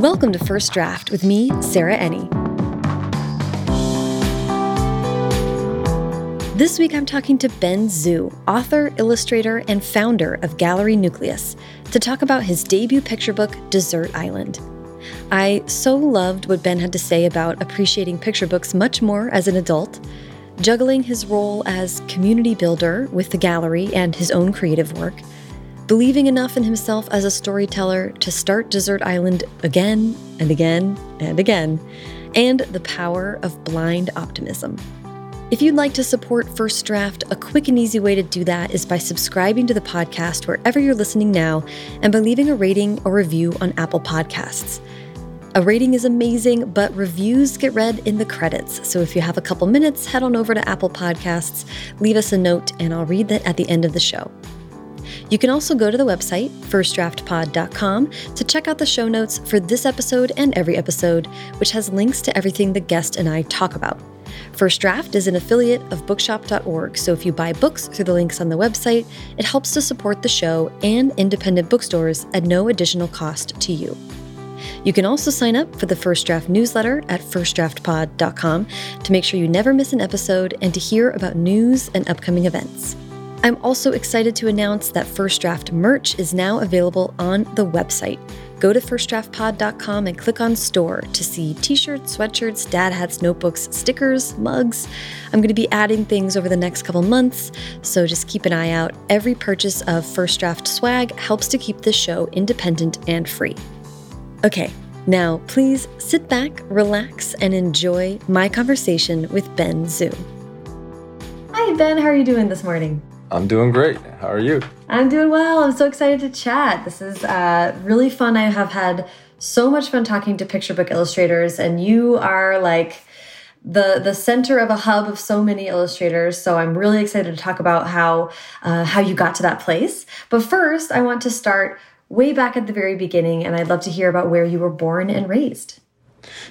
Welcome to First Draft with me, Sarah Enni. This week I'm talking to Ben Zhu, author, illustrator, and founder of Gallery Nucleus, to talk about his debut picture book, Dessert Island. I so loved what Ben had to say about appreciating picture books much more as an adult, juggling his role as community builder with the gallery and his own creative work, believing enough in himself as a storyteller to start Dessert Island again and again and again, and the power of blind optimism. If you'd like to support First Draft, a quick and easy way to do that is by subscribing to the podcast wherever you're listening now and by leaving a rating or review on Apple Podcasts. A rating is amazing, but reviews get read in the credits. So if you have a couple minutes, head on over to Apple Podcasts, leave us a note, and I'll read that at the end of the show. You can also go to the website, firstdraftpod.com, to check out the show notes for this episode and every episode, which has links to everything the guest and I talk about. First Draft is an affiliate of bookshop.org, so if you buy books through the links on the website, it helps to support the show and independent bookstores at no additional cost to you. You can also sign up for the First Draft newsletter at firstdraftpod.com to make sure you never miss an episode and to hear about news and upcoming events. I'm also excited to announce that First Draft merch is now available on the website. Go to firstdraftpod.com and click on store to see t shirts, sweatshirts, dad hats, notebooks, stickers, mugs. I'm going to be adding things over the next couple months, so just keep an eye out. Every purchase of First Draft swag helps to keep the show independent and free. Okay, now please sit back, relax, and enjoy my conversation with Ben Zhu. Hi, Ben. How are you doing this morning? I'm doing great. How are you? I'm doing well. I'm so excited to chat. This is uh, really fun. I have had so much fun talking to picture book illustrators, and you are like the the center of a hub of so many illustrators. So I'm really excited to talk about how uh, how you got to that place. But first, I want to start way back at the very beginning, and I'd love to hear about where you were born and raised.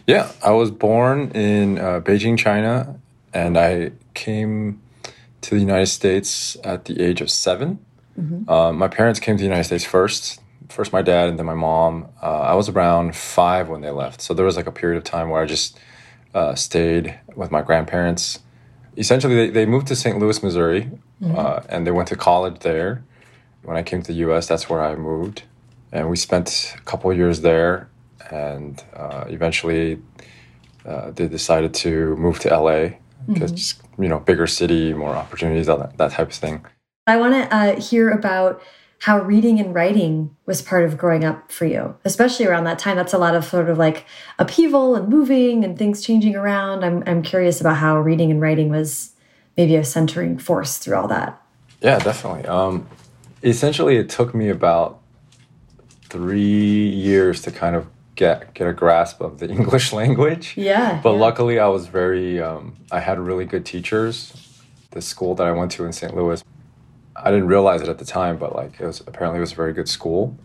Yeah, I was born in uh, Beijing, China, and I came to the United States at the age of 7 mm-hmm. uh, my parents came to the United States first. First, my dad, and then my mom. Uh, I was around five when they left, so there was like a period of time where I just uh, stayed with my grandparents. Essentially, they, they moved to St. Louis, Missouri, mm-hmm. Uh, and they went to college there. When I came to the U.S., that's where I moved and we spent a couple years there, and uh, eventually uh, they decided to move to LA because mm-hmm. you know bigger city, more opportunities, that, that type of thing. I want to uh, hear about how reading and writing was part of growing up for you, especially around that time. That's a lot of sort of like upheaval and moving and things changing around. I'm I'm curious about how reading and writing was maybe a centering force through all that. Yeah, definitely. Um, essentially, it took me about three years to kind of get get a grasp of the English language. Yeah. But yeah. luckily, I was very um, I had really good teachers. The school that I went to in St. Louis, I didn't realize it at the time, but like it was apparently it was a very good school.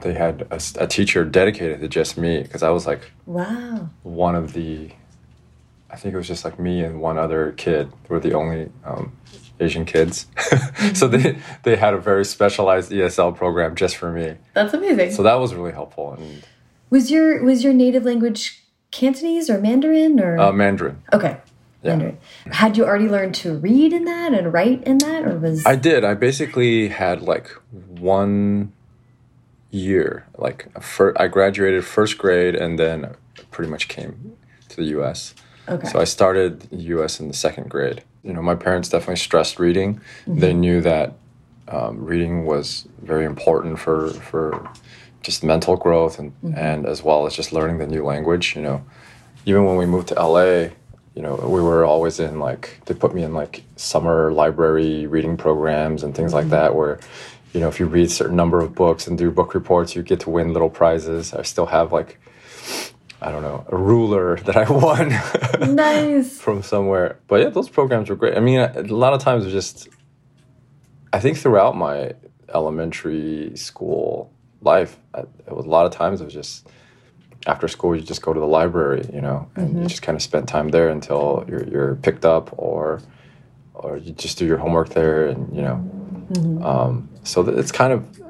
They had a, a teacher dedicated to just me because I was like wow one of the I think it was just like me and one other kid were the only um, Asian kids. so they they had a very specialized ESL program just for me. That's amazing. So that was really helpful. And was your was your native language Cantonese or Mandarin or uh, Mandarin? Okay. Yeah. Mandarin. Had you already learned to read in that and write in that, or was I did. I basically had like one year. Like I graduated first grade and then pretty much came to the U.S. Okay. So I started U.S. in the second grade you know, my parents definitely stressed reading. Mm-hmm. They knew that um, reading was very important for for just mental growth and mm-hmm. and as well as just learning the new language. You know, even when we moved to LA, you know, we were always in like they put me in like summer library reading programs and things mm-hmm. like that where you know if you read a certain number of books and do book reports you get to win little prizes i still have like I don't know, a ruler that I won. nice. from somewhere. But yeah, those programs were great. I mean, a lot of times it was just, I think throughout my elementary school life, it was, a lot of times it was just after school, you just go to the library, you know, and mm-hmm. you just kind of spend time there until you're, you're picked up or, or you just do your homework there and, you know, mm-hmm. um, so it's kind of,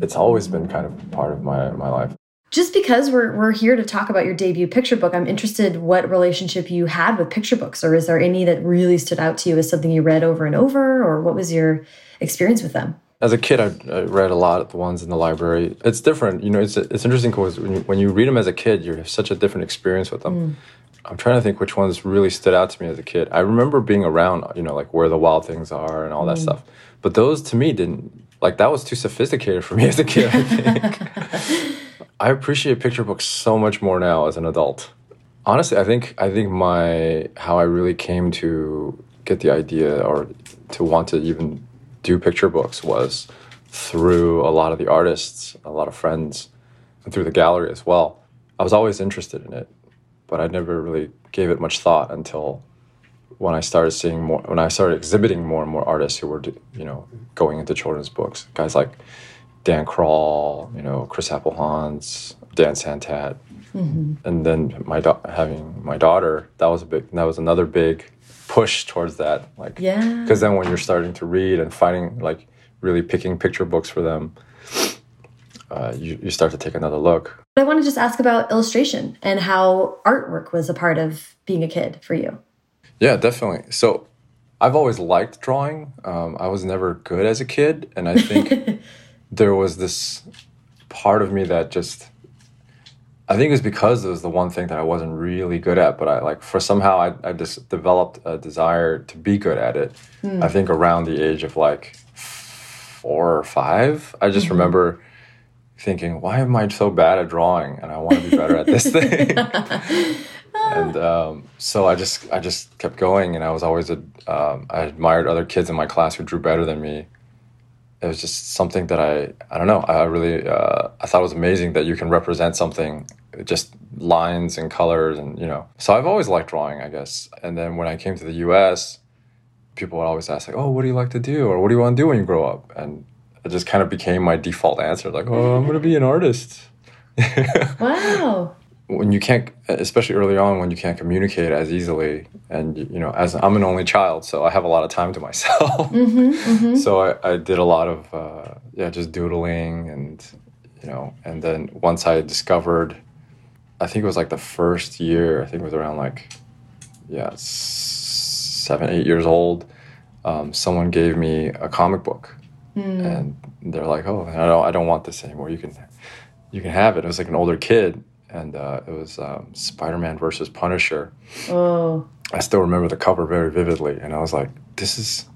it's always been kind of part of my, my life. Just because we're, we're here to talk about your debut picture book, I'm interested what relationship you had with picture books, or is there any that really stood out to you as something you read over and over, or what was your experience with them? As a kid, I, I read a lot of the ones in the library. It's different, you know. It's it's interesting because when you, when you read them as a kid, you have such a different experience with them. Mm. I'm trying to think which ones really stood out to me as a kid. I remember being around, you know, like where the wild things are and all that mm. stuff. But those to me didn't like that was too sophisticated for me as a kid, I think. I appreciate picture books so much more now as an adult. Honestly, I think I think my how I really came to get the idea or to want to even do picture books was through a lot of the artists, a lot of friends, and through the gallery as well. I was always interested in it, but I never really gave it much thought until when I started seeing more, when I started exhibiting more and more artists who were, you know, going into children's books. Guys like Dan Krall, you know, Chris Appelhans, Dan Santat, mm-hmm. and then my da- having my daughter. That was a big. That was another big push towards that. Like, yeah. Because then when you're starting to read and finding like really picking picture books for them, uh, you you start to take another look. But I want to just ask about illustration and how artwork was a part of being a kid for you. Yeah, definitely. So I've always liked drawing. Um, I was never good as a kid, and I think there was this part of me that just I think it was because it was the one thing that I wasn't really good at, but I like for somehow I, I just developed a desire to be good at it. Mm. I think around the age of like four or five, I just mm -hmm. remember thinking, why am I so bad at drawing? And I want to be better at this thing. and um, so I just I just kept going, and I was always a um, I admired other kids in my class who drew better than me, it was just something that I I don't know. I really uh, I thought it was amazing that you can represent something just lines and colors and you know. So I've always liked drawing I guess. And then when I came to the U.S. people would always ask like oh what do you like to do? Or what do you want to do when you grow up? And it just kind of became my default answer like oh I'm gonna be an artist. Wow when you can't especially early on when you can't communicate as easily and you know as i'm an only child so i have a lot of time to myself. Mm-hmm, mm-hmm. so I, I, did a lot of uh, yeah just doodling and you know and then once i discovered i think it was like the first year i think it was around like yeah seven eight years old um, someone gave me a comic book. Mm. and they're like oh I don't, I don't want this anymore. You can you can have it. It was like an older kid and uh, it was um, Spider-Man versus Punisher. Oh. I still remember the cover very vividly, and I was like, "This is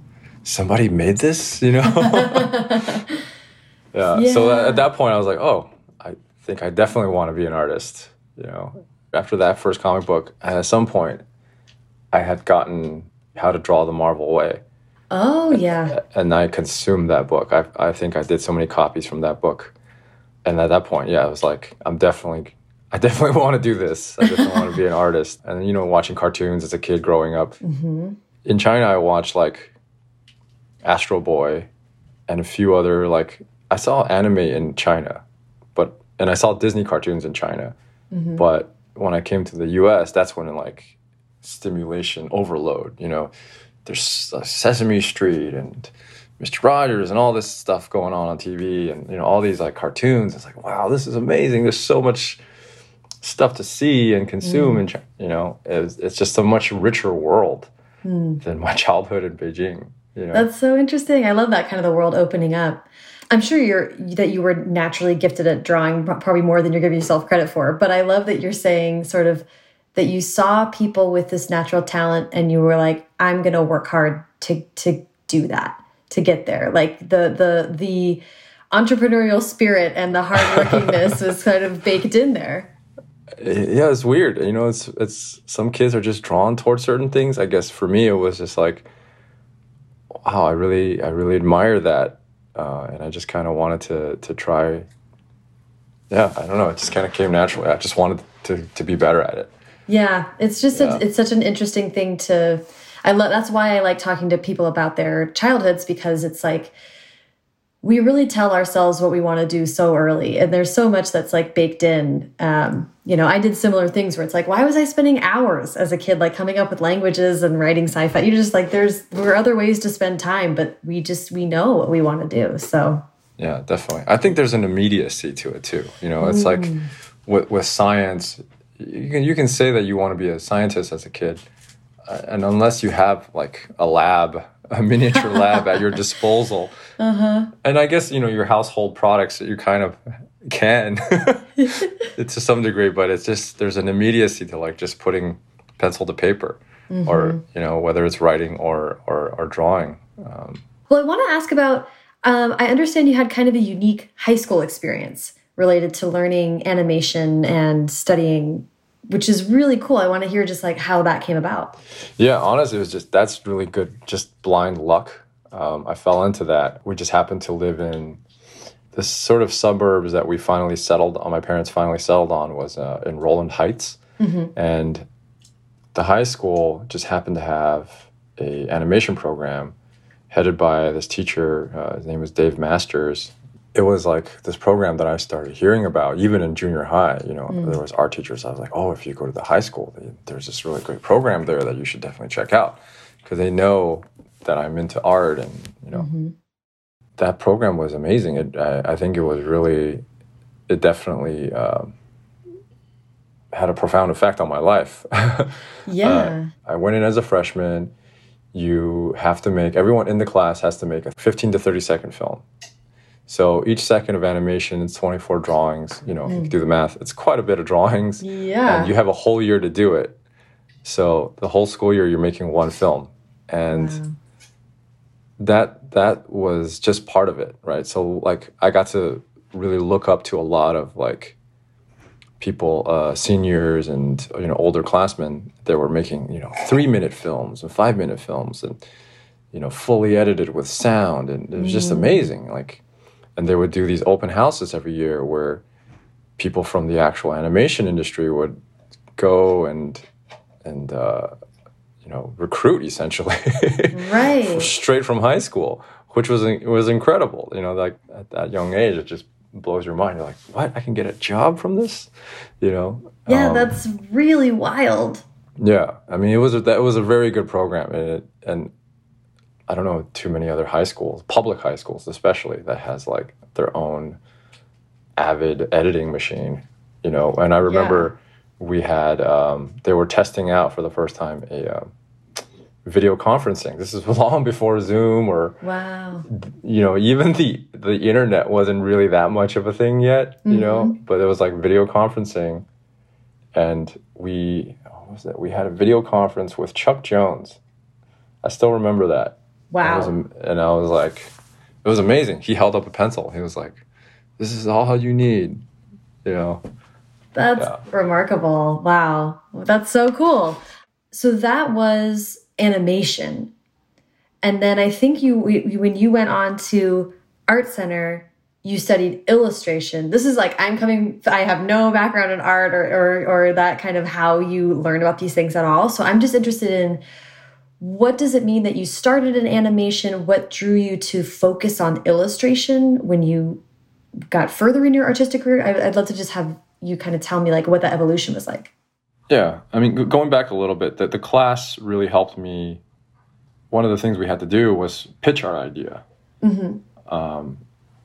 somebody made this," you know? yeah. yeah. So at that point, I was like, "Oh, I think I definitely want to be an artist." You know, after that first comic book, and at some point, I had gotten How to Draw the Marvel Way. Oh yeah. And, and I consumed that book. I I think I did so many copies from that book, and at that point, yeah, I was like, I'm definitely I definitely want to do this. I definitely want to be an artist. And you know, watching cartoons as a kid growing up. Mm-hmm. In China, I watched like Astro Boy and a few other like I saw anime in China, but and I saw Disney cartoons in China. Mm-hmm. But when I came to the U.S., that's when like stimulation overload. You know, there's uh, Sesame Street and Mr. Rogers and all this stuff going on on TV, and you know all these like cartoons. It's like wow, this is amazing. There's so much stuff to see and consume, mm. and you know, it's, it's just a much richer world mm. than my childhood in Beijing. You know? That's so interesting. I love that kind of the world opening up. I'm sure you're that you were naturally gifted at drawing, probably more than you're giving yourself credit for. But I love that you're saying sort of that you saw people with this natural talent and you were like, I'm going to work hard to to do that, to get there. Like the the the entrepreneurial spirit and the hardworkingness was kind of baked in there yeah it's weird. You know it's it's some kids are just drawn towards certain things. I guess for me it was just like wow i really i really admire that. Uh, and i just kind of wanted to to try yeah i don't know it just kind of came naturally. I just wanted to to be better at it. Yeah it's just yeah. a, it's such an interesting thing to i love that's why i like talking to people about their childhoods because it's like we really tell ourselves what we want to do so early and there's so much that's like baked in. Um, you know i did similar things where it's like why was i spending hours as a kid like coming up with languages and writing sci-fi? You just like there's there are other ways to spend time but we just we know what we want to do so. Yeah definitely. I think there's an immediacy to it too. You know it's mm. like with with science, you can you can say that you want to be a scientist as a kid, uh, and unless you have like a lab, a miniature lab at your disposal, uh-huh. and I guess you know your household products that you kind of can to some degree, but it's just there's an immediacy to like just putting pencil to paper, mm-hmm. or you know whether it's writing or or, or drawing. Um, well, I want to ask about. Um, I understand you had kind of a unique high school experience related to learning animation and studying which is really cool. I want to hear just like how that came about. Yeah, honestly, it was just that's really good, just blind luck. Um, I fell into that. We just happened to live in the sort of suburbs that we finally settled on. My parents finally settled on was uh, in Rowland Heights, mm -hmm. and the high school just happened to have a animation program headed by this teacher. Uh, his name was Dave Masters, it was like this program that I started hearing about, even in junior high. You know, mm. there was art teachers. I was like, oh, if you go to the high school, there's this really great program there that you should definitely check out because they know that I'm into art, and you know, mm-hmm. that program was amazing. It, I, I, think it was really, it definitely um, had a profound effect on my life. yeah, uh, I went in as a freshman. You have to make everyone in the class has to make a 15 to 30 second film so each second of animation is 24 drawings. You know, mm. if you do the math, it's quite a bit of drawings. Yeah. And you have a whole year to do it. So the whole school year, you're making one film. And wow. that that was just part of it, right? So like I got to really look up to a lot of like people, uh, seniors and you know older classmen that were making you know three minute films and five minute films and you know fully edited with sound and it was just mm. amazing. Like and they would do these open houses every year where people from the actual animation industry would go and and uh, you know recruit essentially. Right. Straight from high school which was was incredible. You know like at that young age it just blows your mind. You're like what? I can get a job from this? You know? Yeah um, that's really wild. Yeah. I mean it was a, that was a very good program. And it, and I don't know too many other high schools, public high schools especially, that has like their own Avid editing machine, you know. And I remember yeah. we had um, they were testing out for the first time a um, video conferencing. This is long before Zoom or wow, you know, even the the internet wasn't really that much of a thing yet, you mm -hmm. know. Mm-hmm. But it was like video conferencing, and we what was it? We had a video conference with Chuck Jones. I still remember that Wow. Was, and I was like, it was amazing. He held up a pencil. He was like, this is all you need, you know. That's yeah. remarkable. Wow. That's so cool. So that was animation. And then I think you, when you went on to Art Center, you studied illustration. This is like, I'm coming, I have no background in art or, or, or that kind of how you learn about these things at all. So I'm just interested in what does it mean that you started in animation? What drew you to focus on illustration when you got further in your artistic career? I'd love to just have you kind of tell me like what that evolution was like. Yeah, I mean, going back a little bit, that the class really helped me. One of the things we had to do was pitch our idea. Mm -hmm. um,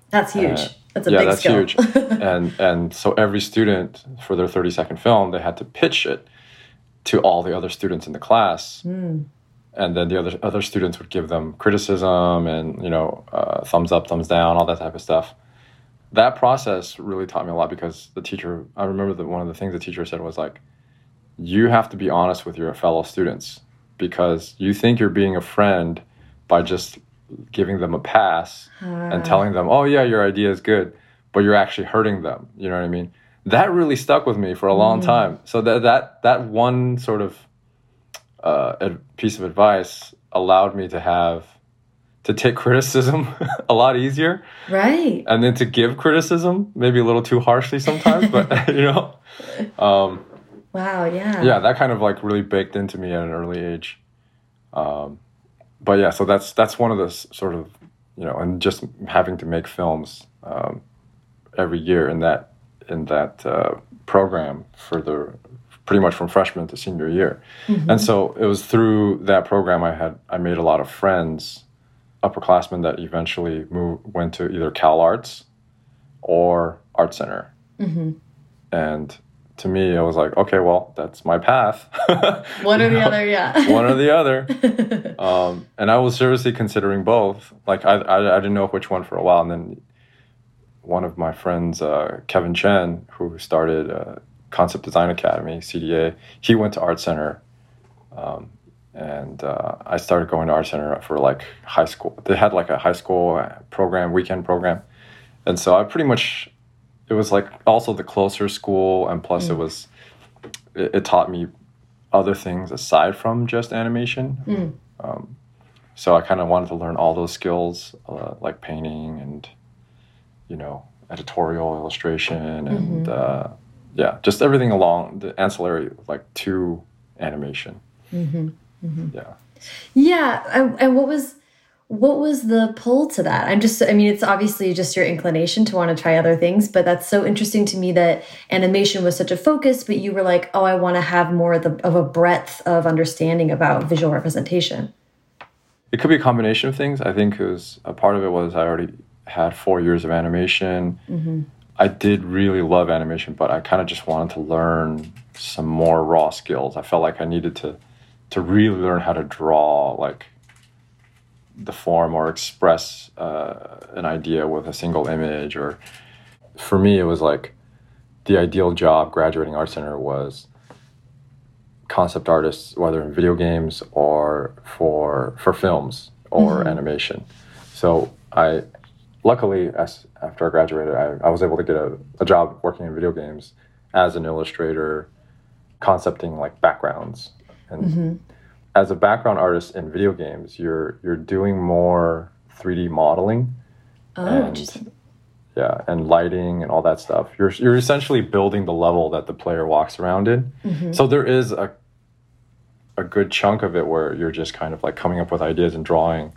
that's huge. That's a yeah, big that's skill. huge. and and so every student for their thirty second film, they had to pitch it to all the other students in the class. Mm and then the other other students would give them criticism and you know uh, thumbs up, thumbs down, all that type of stuff. That process really taught me a lot because the teacher. I remember that one of the things the teacher said was like, "You have to be honest with your fellow students because you think you're being a friend by just giving them a pass uh. and telling them, oh yeah, your idea is good, but you're actually hurting them. You know what I mean?" That really stuck with me for a long mm. time. So that that that one sort of uh, a piece of advice allowed me to have to take criticism a lot easier. Right. And then to give criticism maybe a little too harshly sometimes but you know? Um, wow yeah. yeah that kind of like really baked into me at an early age. Um, but yeah so that's that's one of the sort of you know and just having to make films um, every year in that in that uh, program for the pretty much from freshman to senior year. Mm-hmm. And so it was through that program I had I made a lot of friends, upperclassmen that eventually moved went to either Cal Arts or Art Center. Mm-hmm. and to me, it was like, okay, well, that's my path. One or the other, yeah. One or the other. Um, and I was seriously considering both. Like, I, I, I, didn't know which one for a while. And then one of my friends, uh, Kevin Chen, who started uh, Concept Design Academy, CDA, he went to Art Center. Um, and uh, I started going to Art Center for like high school. They had like a high school program, weekend program. And so I pretty much it was like also the closer school, and plus mm. it was it, it, taught me other things aside from just animation. Mm. Um, so I kind of wanted to learn all those skills, uh, like painting and you know editorial illustration and mm-hmm. uh, yeah, just everything along the ancillary like to animation. Mm-hmm. Mm-hmm. Yeah. Yeah, and what was what was the pull to that? I'm just, I mean, it's obviously just your inclination to want to try other things, but that's so interesting to me that animation was such a focus, but you were like, oh, I want to have more of, the, of a breadth of understanding about visual representation. It could be a combination of things. I think it was a part of it was I already had four years of animation. Mm -hmm. I did really love animation, but I kind of just wanted to learn some more raw skills. I felt like I needed to to really learn how to draw like the form or express uh, an idea with a single image or for me it was like the ideal job graduating art center was concept artists whether in video games or for for films or mm-hmm. animation so i luckily as after i graduated i, I was able to get a, a job working in video games as an illustrator concepting like backgrounds and mm-hmm as a background artist in video games, you're you're doing more 3D modeling. Oh, and. Yeah, and lighting and all that stuff. You're you're essentially building the level that the player walks around in. Mm-hmm. So there is a a good chunk of it where you're just kind of like coming up with ideas and drawing.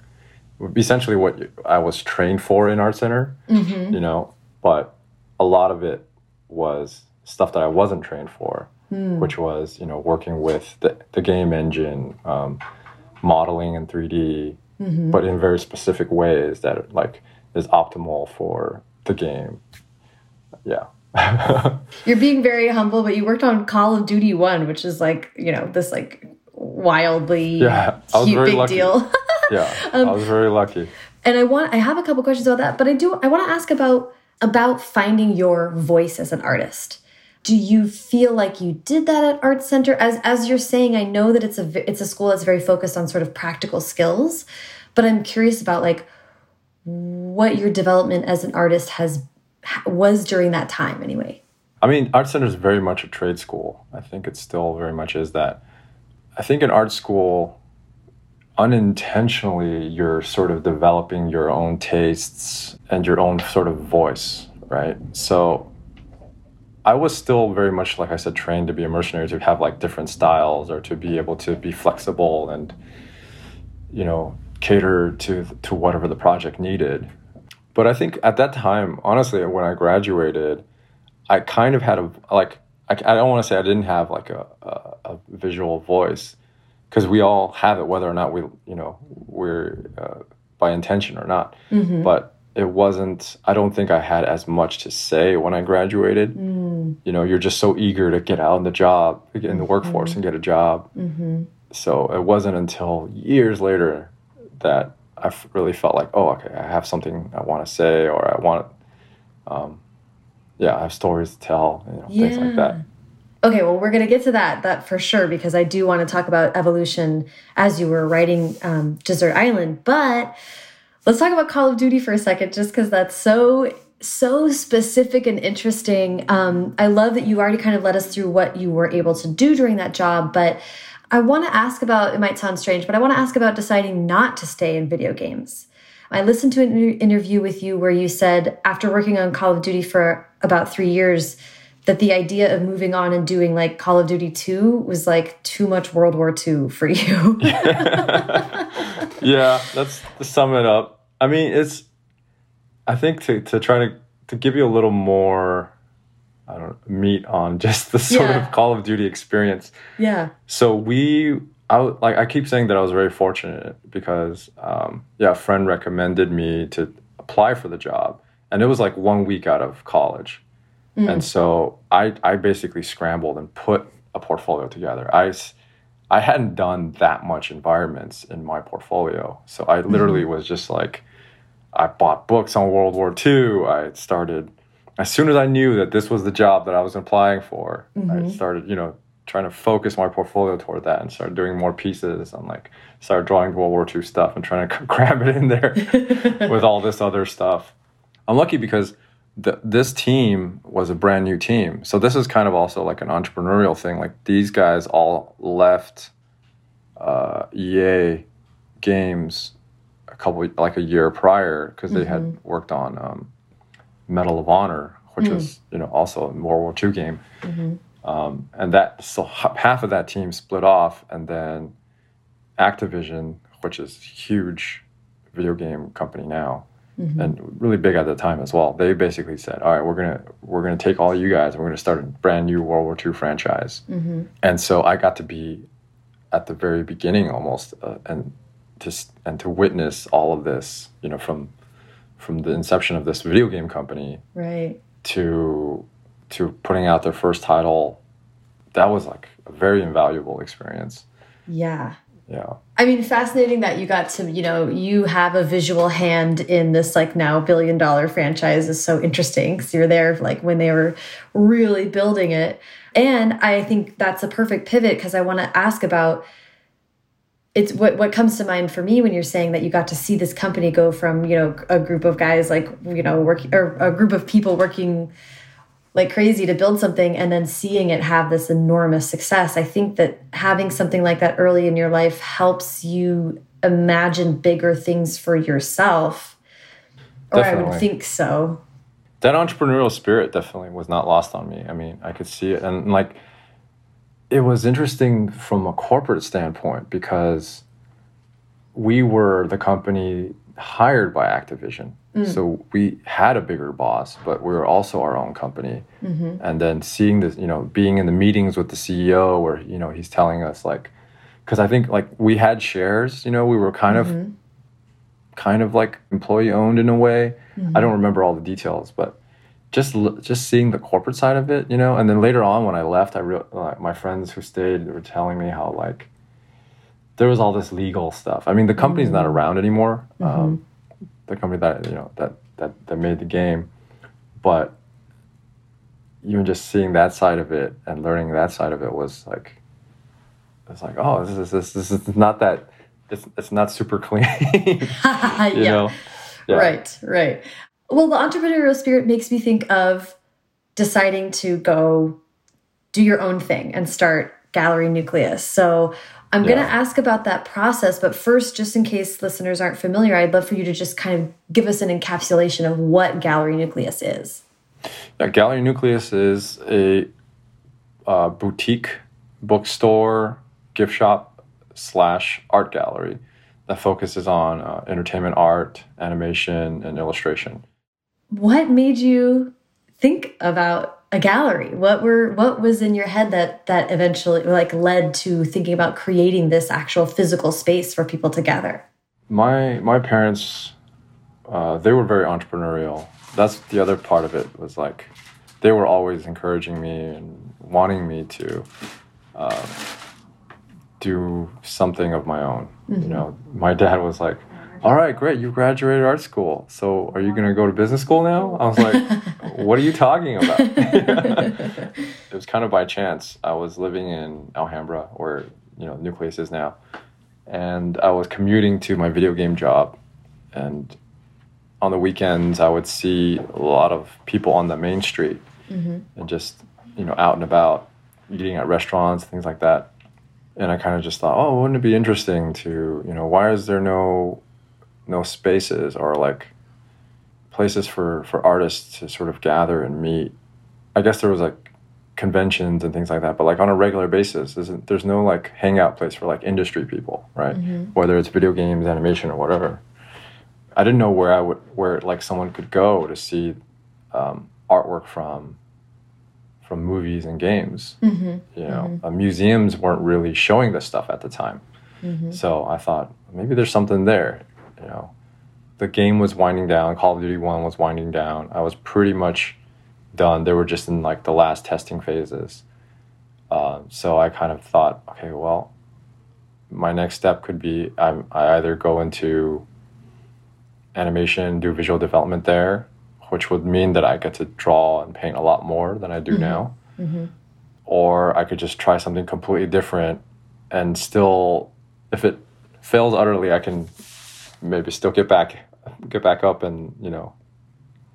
Essentially, what I was trained for in art center, mm-hmm. you know, but a lot of it was stuff that I wasn't trained for mm. which was you know working with the, the game engine, um, modeling in 3D, mm-hmm. but in very specific ways that like is optimal for the game. Yeah. You're being very humble, but you worked on Call of Duty One, which is like you know this like wildly yeah, cute big lucky. deal. yeah, um, I was very lucky. And I want I have a couple questions about that, but I do I want to ask about about finding your voice as an artist do you feel like you did that at art center as as you're saying i know that it's a it's a school that's very focused on sort of practical skills but i'm curious about like what your development as an artist has was during that time anyway i mean art center is very much a trade school i think it still very much is that i think in art school unintentionally you're sort of developing your own tastes and your own sort of voice right so I was still very much, like I said, trained to be a mercenary to have like different styles or to be able to be flexible and, you know, cater to to whatever the project needed. But I think at that time, honestly, when I graduated, I kind of had a like I, I don't want to say I didn't have like a, a, a visual voice because we all have it, whether or not we you know we're uh, by intention or not. Mm-hmm. But it wasn't i don't think i had as much to say when i graduated mm. you know you're just so eager to get out in the job get in the workforce mm-hmm. and get a job mm-hmm. so it wasn't until years later that I really felt like oh okay i have something i want to say or i want um, yeah i have stories to tell you know, yeah. things like that okay well we're going to get to that that for sure because i do want to talk about evolution as you were writing um, dessert island but Let's talk about Call of Duty for a second, just because that's so so specific and interesting. Um, I love that you already kind of led us through what you were able to do during that job, but I want to ask about. It might sound strange, but I want to ask about deciding not to stay in video games. I listened to an interview with you where you said after working on Call of Duty for about three years that the idea of moving on and doing like Call of Duty 2 was like too much World War II for you. yeah, that's to sum it up. I mean, it's. I think to to try to to give you a little more, I don't know, meat on just the sort yeah. of Call of Duty experience. Yeah. So we, I like I keep saying that I was very fortunate because, um, yeah, a friend recommended me to apply for the job, and it was like one week out of college, mm. And so I, I basically scrambled and put a portfolio together. I, I hadn't done that much environments in my portfolio. So I mm-hmm. literally was just like, I bought books on World War II. I started, as soon as I knew that this was the job that I was applying for, I mm-hmm. started, you know, trying to focus my portfolio toward that and started doing more pieces and like started drawing World War II stuff and trying to cram it in there with all this other stuff. I'm lucky because th- this team was a brand new team. So this is kind of also like an entrepreneurial thing. Like these guys all left uh, EA games a couple like a year prior because they had worked on um, Medal of Honor, which was you know also a World War II game. Um, and that so h- half of that team split off, and then Activision, which is huge video game company now, and really big at the time as well. They basically said, "All right, we're gonna we're gonna take all you guys, and we're gonna start a brand new World War II franchise." And so I got to be at the very beginning almost, uh, and just and to witness all of this, you know, from from the inception of this video game company Right. to to putting out their first title. That was like a very invaluable experience. Yeah. Yeah. I mean, fascinating that you got to, you know, you have a visual hand in this like now billion dollar franchise is so interesting because you're there like when they were really building it. And I think that's a perfect pivot because I want to ask about it's what what comes to mind for me when you're saying that you got to see this company go from, you know, a group of guys like, you know, working or a group of people working like crazy to build something and then seeing it have this enormous success. I think that having something like that early in your life helps you imagine bigger things for yourself. Or I would think so. that entrepreneurial spirit definitely was not lost on me. I mean, I could see it, and like, it was interesting from a corporate standpoint because we were the company hired by Activision, Mm. so we had a bigger boss, but we were also our own company. Mm-hmm. And then seeing this, you know, being in the meetings with the CEO, where you know he's telling us like, because I think like we had shares, you know, we were kind of mm-hmm. kind of like employee owned in a way. I don't mm-hmm. remember all the details, but just just seeing the corporate side of it, you know. And then later on, when I left, I real like, my friends who stayed were telling me how like there was all this legal stuff. I mean, the company's not mm. around anymore. Um, the company that you know that that that made the game, but even just seeing that side of it and learning that side of it was like it's like oh this is this this is not that it's it's not super clean you yeah. know Yeah. Right, right. Well, the entrepreneurial spirit makes me think of deciding to go do your own thing and start Gallery Nucleus. So I'm going to ask about that process, but first, just in case listeners aren't familiar, I'd love for you to just kind of give us an encapsulation of what Gallery Nucleus is. Yeah, Gallery Nucleus is a uh, boutique bookstore, gift shop slash art gallery that focuses on uh, entertainment art, animation, and illustration. What made you think about a gallery? What were what was in your head that that eventually like led to thinking about creating this actual physical space for people to gather? My my parents, uh, they were very entrepreneurial. That's the other part of it was like they were always encouraging me and wanting me to uh, do something of my own. You know, my dad was like, "All right, great, you graduated art school. So are you going to go to business school now?" I was like, "What are you talking about?" it was kind of by chance. I was living in Alhambra, where you know Nucleus is now, and I was commuting to my video game job, and on the weekends I would see a lot of people on the main street mm-hmm. and just you know out and about eating at restaurants things like that and I kind of just thought oh wouldn't it be interesting to you know why is there no no spaces or like places for for artists to sort of gather and meet. I guess there was like conventions and things like that but like on a regular basis isn't there's no like hangout place for like industry people right? Whether it's video games animation or whatever. I didn't know where I would where like someone could go to see um, artwork from from movies and games. You know, uh, museums weren't really showing this stuff at the time, so I thought maybe there's something there. You know, the game was winding down. Call of Duty One was winding down. I was pretty much done. They were just in like the last testing phases. Uh, so I kind of thought, okay, well, my next step could be I, I either go into animation, do visual development there, which would mean that I get to draw and paint a lot more than I do mm-hmm. now. Mm-hmm. Or I could just try something completely different and still, if it fails utterly, I can maybe still get back, get back up and you know,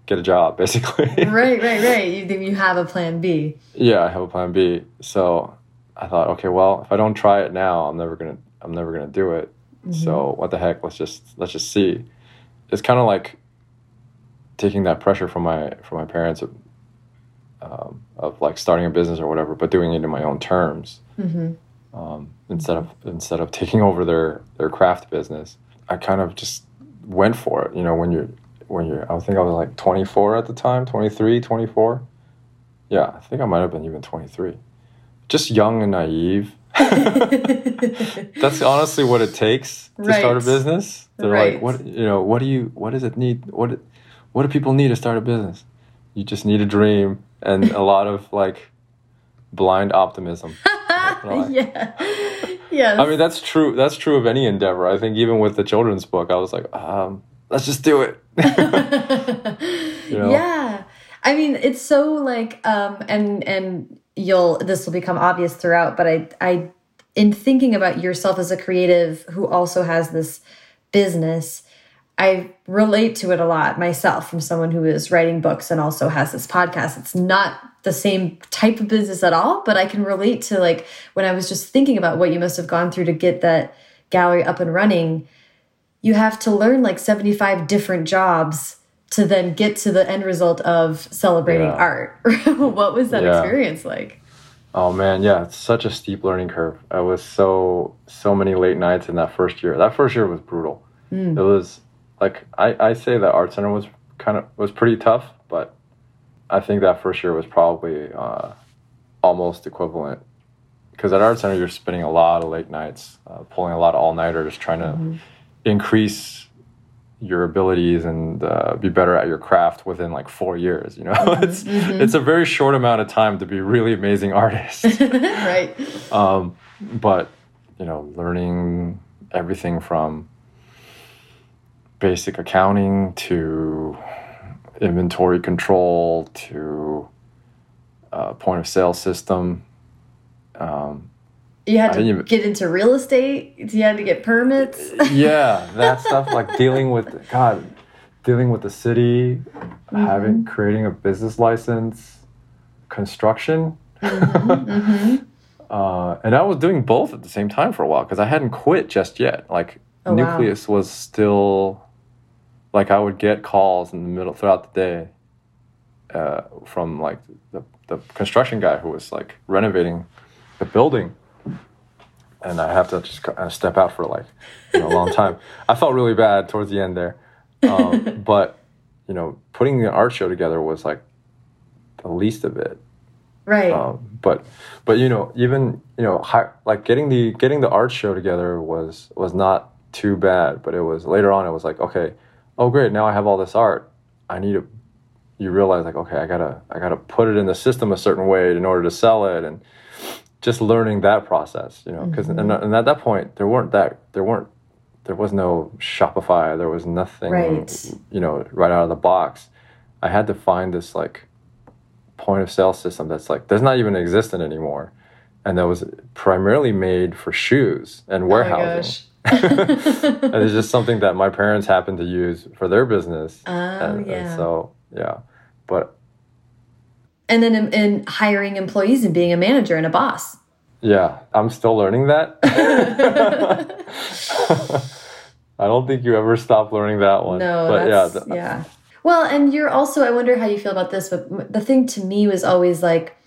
get a job basically. right, right, right. You you have a plan B. Yeah, I have a plan B. So I thought, okay, well, if I don't try it now, I'm never gonna I'm never gonna do it. Mm-hmm. So what the heck? Let's just let's just see. It's kind of like taking that pressure from my from my parents of, um, of like starting a business or whatever, but doing it in my own terms mm-hmm. um, instead of instead of taking over their their craft business. I kind of just went for it. You know, when you're when you're I think I was like 24 at the time, 23, 24. Yeah, I think I might have been even 23. Just young and naive That's honestly what it takes to right. start a business. They're right. like, what you know, what do you what does it need? What what do people need to start a business? You just need a dream and a lot of like blind optimism. yeah. Yeah. I mean that's true that's true of any endeavor. I think even with the children's book, I was like, um, let's just do it. you know? Yeah. I mean, it's so like um and and you'll this will become obvious throughout but i i in thinking about yourself as a creative who also has this business i relate to it a lot myself from someone who is writing books and also has this podcast it's not the same type of business at all but i can relate to like when i was just thinking about what you must have gone through to get that gallery up and running you have to learn like 75 different jobs to then get to the end result of celebrating yeah. art. what was that yeah. experience like? Oh man, yeah, it's such a steep learning curve. I was so so many late nights in that first year. That first year was brutal. Mm. It was like I, I say that art center was kind of was pretty tough, but I think that first year was probably uh, almost equivalent because at art center you're spending a lot of late nights, uh, pulling a lot of all nighters, trying to mm -hmm. increase your abilities and uh, be better at your craft within like four years. You know, mm-hmm, it's mm-hmm. it's a very short amount of time to be a really amazing artist. right. Um, but you know, learning everything from basic accounting to inventory control to uh, point of sale system. Um, you had to even, get into real estate. You had to get permits. yeah, that stuff like dealing with God, dealing with the city, mm-hmm. having creating a business license, construction. Mm-hmm, mm-hmm. uh, and I was doing both at the same time for a while because I hadn't quit just yet. Like oh, Nucleus wow. was still like I would get calls in the middle throughout the day uh, from like the, the construction guy who was like renovating the building and I have to just kind of step out for like you know, a long time. I felt really bad towards the end there, um, but you know, putting the art show together was like the least of it. Right. Um, but but you know, even you know, like getting the getting the art show together was was not too bad. But it was later on. It was like okay, oh great, now I have all this art. I need to. You realize like okay, I gotta I gotta put it in the system a certain way in order to sell it and just learning that process, you know, because mm-hmm. and, and, at that point there weren't that there weren't there was no Shopify, there was nothing, right. you know, right out of the box. I had to find this like point of sale system that's like does not even existent anymore, and that was primarily made for shoes and oh warehousing. And it's just something that my parents happened to use for their business. Oh, and, yeah. and so yeah, but and then in, in hiring employees and being a manager and a boss. Yeah, I'm still learning that. I don't think you ever stop learning that one. No, but yeah, yeah. Well, and you're also. I wonder how you feel about this, but the thing to me was always like,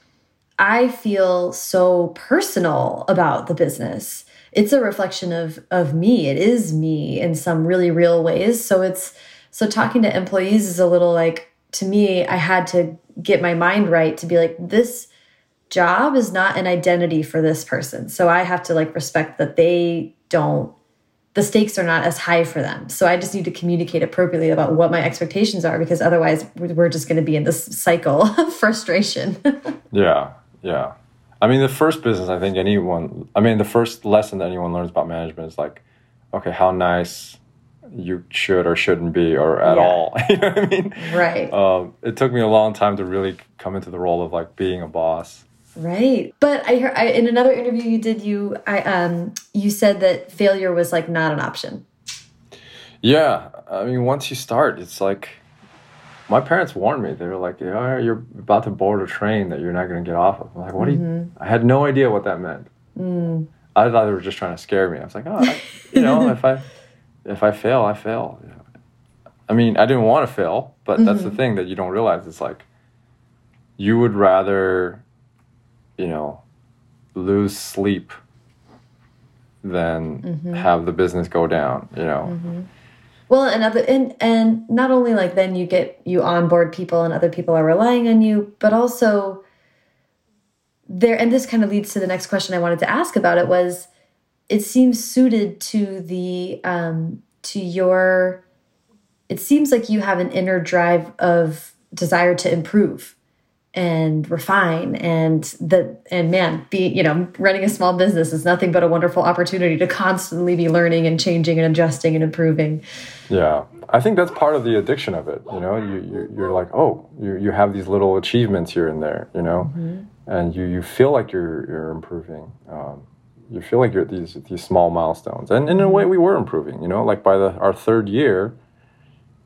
I feel so personal about the business. It's a reflection of of me. It is me in some really real ways. So it's so talking to employees is a little like to me. I had to get my mind right to be like this job is not an identity for this person so i have to like respect that they don't the stakes are not as high for them. So I just need to communicate appropriately about what my expectations are because otherwise we're just going to be in this cycle of frustration. yeah, yeah. I mean, the first business, I think anyone, I mean, the first lesson that anyone learns about management is like, okay, how nice you should or shouldn't be or at yeah. all. you know what I mean? Right. Um, it took me a long time to really come into the role of like being a boss. Right. But I heard I, in another interview you did, you I um you said that failure was like not an option. Yeah, I mean, once you start, it's like my parents warned me. They were like, "Yeah, you're about to board a train that you're not going to get off of." I'm like, "What mm -hmm. do you?" Mm-hmm. I had no idea what that meant. Mm. I thought they were just trying to scare me. I was like, "Oh, I, you know, if I if I fail, I fail." I mean, I didn't want to fail, but mm -hmm. that's the mm-hmm. thing that you don't realize. It's like you would rather you know, lose sleep than mm-hmm. have the business go down, you know. Well, and other and and not only like then you get you onboard people and other people are relying on you, but also there and this kind of leads to the next question I wanted to ask about it was it seems suited to the um to your it seems like you have an inner drive of desire to improve and refine. And the and man be you know running a small business is nothing but a wonderful opportunity to constantly be learning and changing and adjusting and improving. Yeah. I think that's part of the addiction of it you know? You, you are like oh you, you have these little achievements here and there you know? Mm -hmm. and you you feel like you're you're improving. Um, you feel like you're these these small milestones. And in a way we were improving you know? Like by the our third year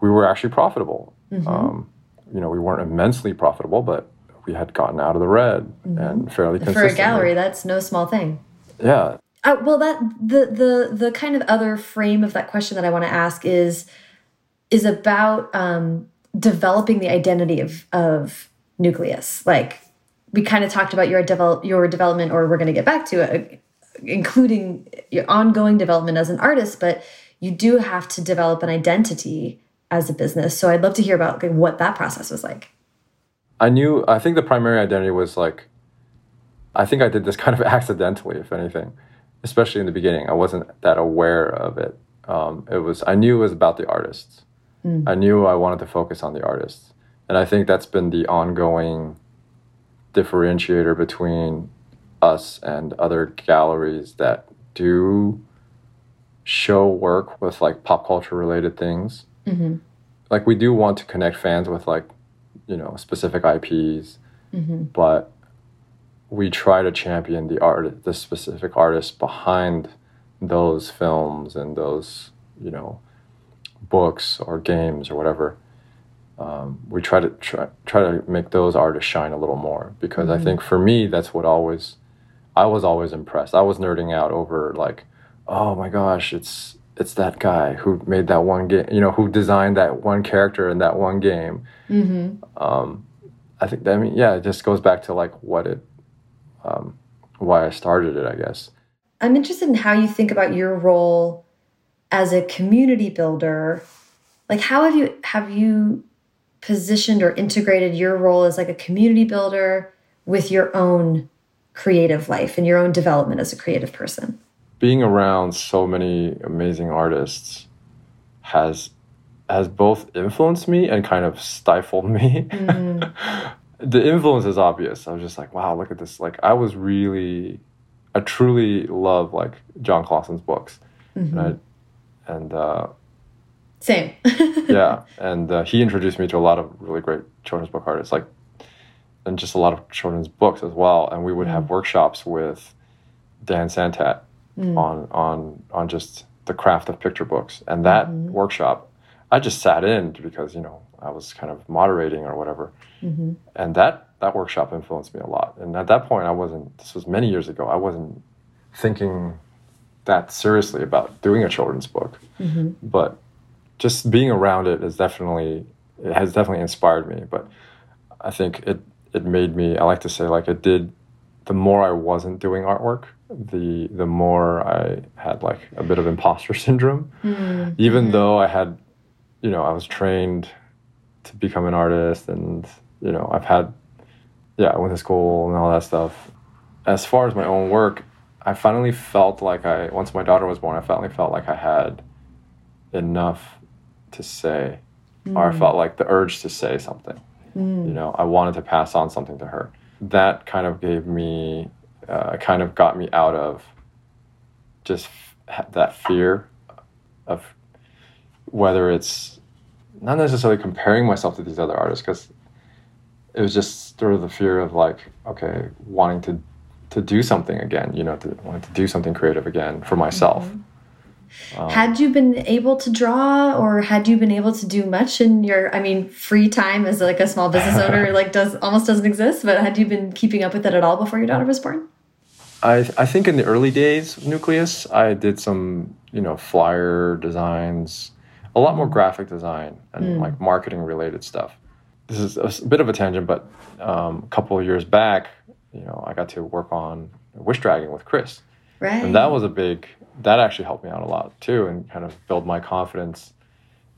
we were actually profitable. Mm -hmm. um, you know we weren't immensely profitable but we had gotten out of the red mm -hmm. and fairly consistently. For a gallery, that's no small thing. Yeah. Uh, well, that the the the kind of other frame of that question that I want to ask is is about um, developing the identity of of nucleus. Like we kind of talked about your develop your development, or we're going to get back to it, uh, including your ongoing development as an artist. But you do have to develop an identity as a business. So I'd love to hear about like, what that process was like. I knew, I think the primary identity was like, I think I did this kind of accidentally, if anything, especially in the beginning. I wasn't that aware of it. Um, it was, I knew it was about the artists. Mm. I knew I wanted to focus on the artists. And I think that's been the ongoing differentiator between us and other galleries that do show work with like pop culture related things. Mm -hmm. Like we do want to connect fans with like you know specific IPs, mm-hmm. but we try to champion the art, the specific artists behind those films and those you know books or games or whatever. Um, we try to try, try to make those artists shine a little more because mm-hmm. I think for me that's what always I was always impressed. I was nerding out over like, oh my gosh, it's it's that guy who made that one game, you know, who designed that one character in that one game. Mm-hmm. Um, I think, I mean, yeah, it just goes back to like what it, um, why I started it, I guess. I'm interested in how you think about your role as a community builder. Like, how have you have you positioned or integrated your role as like a community builder with your own creative life and your own development as a creative person? Being around so many amazing artists has has both influenced me and kind of stifled me. Mm. the influence is obvious. I was just like, wow, look at this. Like I was really I truly love like Jon Klassen's books. Mm -hmm. And I, and uh same. yeah, and uh, he introduced me to a lot of really great children's book artists like and just a lot of children's books as well and we would mm. have workshops with Dan Santat mm. on on on just the craft of picture books. And that mm-hmm. workshop, I just sat in because you know I was kind of moderating or whatever, mm-hmm. and that that workshop influenced me a lot. And at that point, I wasn't. This was many years ago. I wasn't thinking that seriously about doing a children's book, mm-hmm. but just being around it is definitely it has definitely inspired me. But I think it it made me. I like to say like it did. The more I wasn't doing artwork, the the more I had like a bit of imposter syndrome. Mm. Even mm. though I had, you know, I was trained to become an artist, and you know, I've had, yeah, I went to school and all that stuff. As far as my own work, I finally felt like I once my daughter was born, I finally felt like I had enough to say, mm. or I felt like the urge to say something. Mm. You know, I wanted to pass on something to her. That kind of gave me, uh, kind of got me out of just f- that fear of whether it's not necessarily comparing myself to these other artists because it was just sort of the fear of like okay wanting to to do something again you know to wanting to do something creative again for myself mm -hmm. Um, had you been able to draw or had you been able to do much in your, I mean, free time as like a small business owner, like does almost doesn't exist, but had you been keeping up with it at all before your daughter was born? I, I think in the early days of Nucleus, I did some, you know, flyer designs, a lot more graphic design and mm. like marketing related stuff. This is a bit of a tangent, but um, a couple of years back, you know, I got to work on Wish Dragon with Chris. Right. And that was a big that actually helped me out a lot too and kind of build my confidence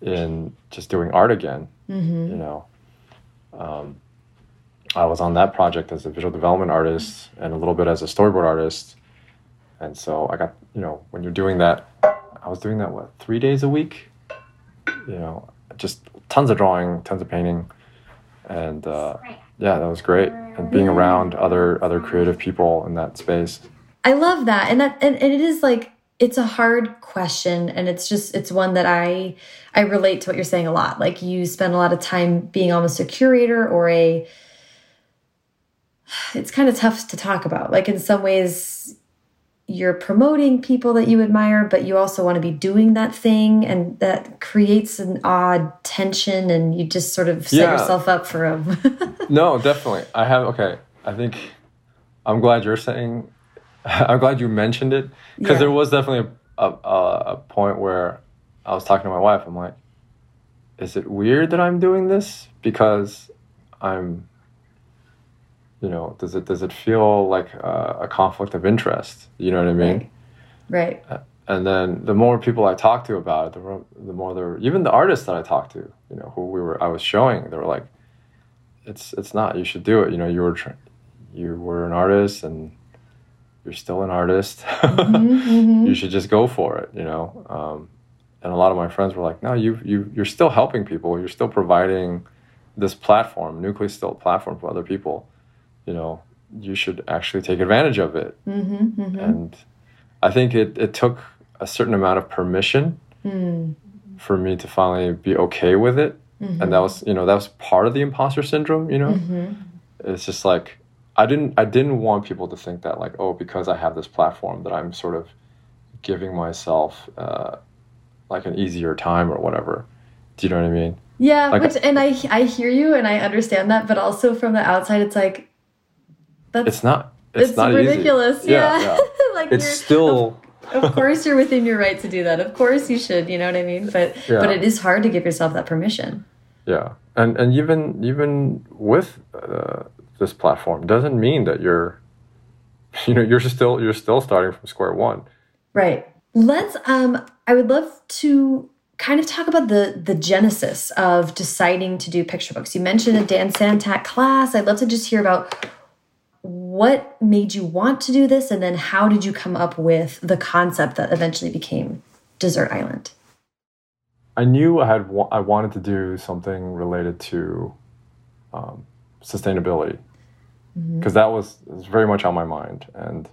in just doing art again mm-hmm. you know. Um, i was on that project as a visual development artist and a little bit as a storyboard artist and so i got you know when you're doing that i was doing that what three days a week? You know just tons of drawing tons of painting and uh, yeah that was great. And being around other other creative people in that space. I love that and that and, and it is like it's a hard question and it's just it's one that i i relate to what you're saying a lot. Like you spend a lot of time being almost a curator or a it's kind of tough to talk about. Like in some ways you're promoting people that you admire but you also want to be doing that thing and that creates an odd tension and you just sort of set yeah. yourself up for a no definitely. I have okay i think i'm glad you're saying I'm glad you mentioned it because yeah. there was definitely a, a, a point where I was talking to my wife. I'm like, is it weird that I'm doing this because I'm, you know, does it does it feel like a, a conflict of interest? You know what I mean? Right. right. And then the more people I talked to about it, the more, the more there, even the artists that I talked to, you know, who we were, I was showing, they were like, it's it's not. You should do it. You know, you were, you were an artist and you're still an artist. Mm-hmm, mm-hmm. you should just go for it, you know. Um, and a lot of my friends were like, "No, you you you're still helping people. You're still providing this platform. Nucleus still a platform for other people. You know, you should actually take advantage of it." Mm-hmm, mm-hmm. and I think it it took a certain amount of permission mm. for me to finally be okay with it. And that mm-hmm. was, you know, that was part of the imposter syndrome. You know, mm-hmm. it's just like I didn't I didn't want people to think that like oh because I have this platform that I'm sort of giving myself uh, like an easier time or whatever. Do you know what I mean? Yeah, like, which and I I hear you and I understand that, but also from the outside, it's like that's it's not it's, it's not ridiculous. Easy. Yeah, yeah. yeah. like it's still. Of, of, course, you're within your right to do that. Of course, you should. You know what I mean? But yeah. but it is hard to give yourself that permission. Yeah, and and even even with. Uh, this platform doesn't mean that you're you know you're still you're still starting from square one. Right. Let's um i would love to kind of talk about the the genesis of deciding to do picture books. You mentioned a dan santat class. I'd love to just hear about what made you want to do this and then how did you come up with the concept that eventually became dessert island? I knew i had i wanted to do something related to um, sustainability because mm-hmm. that was, was very much on my mind. And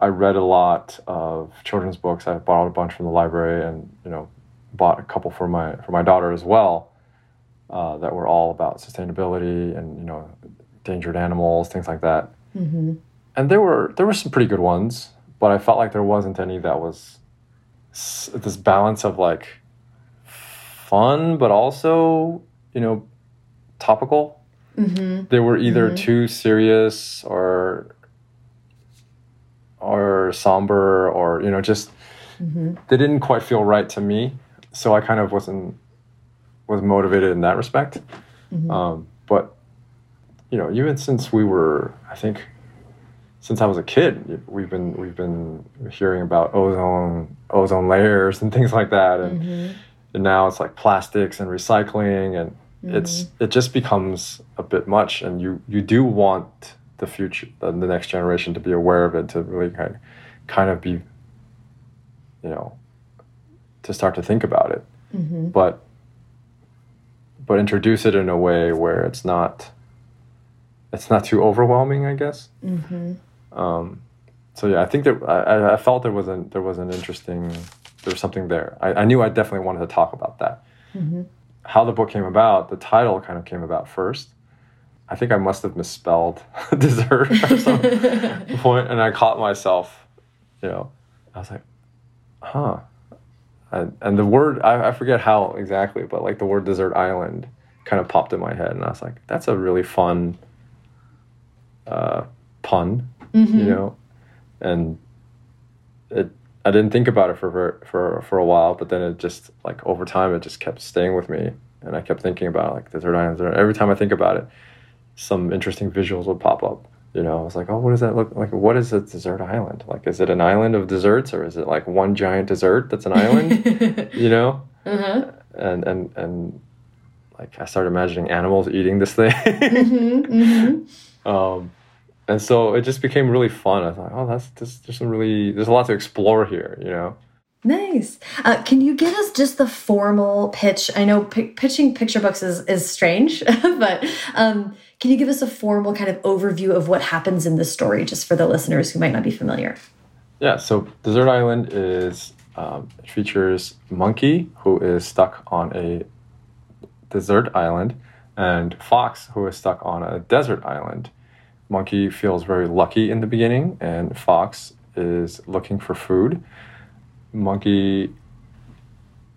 I read a lot of children's books. I borrowed a bunch from the library, and you know, bought a couple for my for my daughter as well, uh, that were all about sustainability and you know, endangered animals, things like that. Mm-hmm. And there were there were some pretty good ones, but I felt like there wasn't any that was this balance of like fun, but also you know, topical Mm-hmm. They were either mm-hmm. too serious or or somber or you know just mm-hmm. they didn't quite feel right to me. So I kind of wasn't was motivated in that respect. Mm-hmm. Um, but you know, even since we were, I think, since I was a kid, we've been we've been hearing about ozone ozone layers and things like that, and, mm-hmm. and now it's like plastics and recycling and mm-hmm. it's it just becomes a bit much and you you do want the future the, the next generation to be aware of it to really kind of kind of be, you know, to start to think about it, Mm-hmm. but but introduce it in a way where it's not it's not too overwhelming, I guess. Mm-hmm. Um, so yeah, I think that I, I felt there was an there was an interesting there was something there. I, I knew I definitely wanted to talk about that. Mm-hmm. How the book came about, the title kind of came about first. I think I must have misspelled dessert at some point, and I caught myself. You know, I was like, huh. And, and the word I, I forget how exactly, but like the word desert island kind of popped in my head, and I was like, that's a really fun uh, pun Mm-hmm. you know and it i didn't think about it for for for a while but then it just like over time it just kept staying with me and i kept thinking about like the desert islands every time i think about it some interesting visuals would pop up you know i was like oh what does that look like what is a desert island like is it an island of desserts or is it like one giant dessert that's an island you know uh-huh. and and and like i started imagining animals eating this thing Mm-hmm. Mm-hmm. um, and so it just became really fun. I thought, oh, that's this, there's some really there's a lot to explore here, you know. Nice. Uh, can you give us just the formal pitch? I know pi pitching picture books is, is strange, but um, can you give us a formal kind of overview of what happens in this story, just for the listeners who might not be familiar? Yeah. So Dessert Island is um, it features Monkey who is stuck on a dessert island, and Fox who is stuck on a desert island. Monkey feels very lucky in the beginning, and Fox is looking for food. Monkey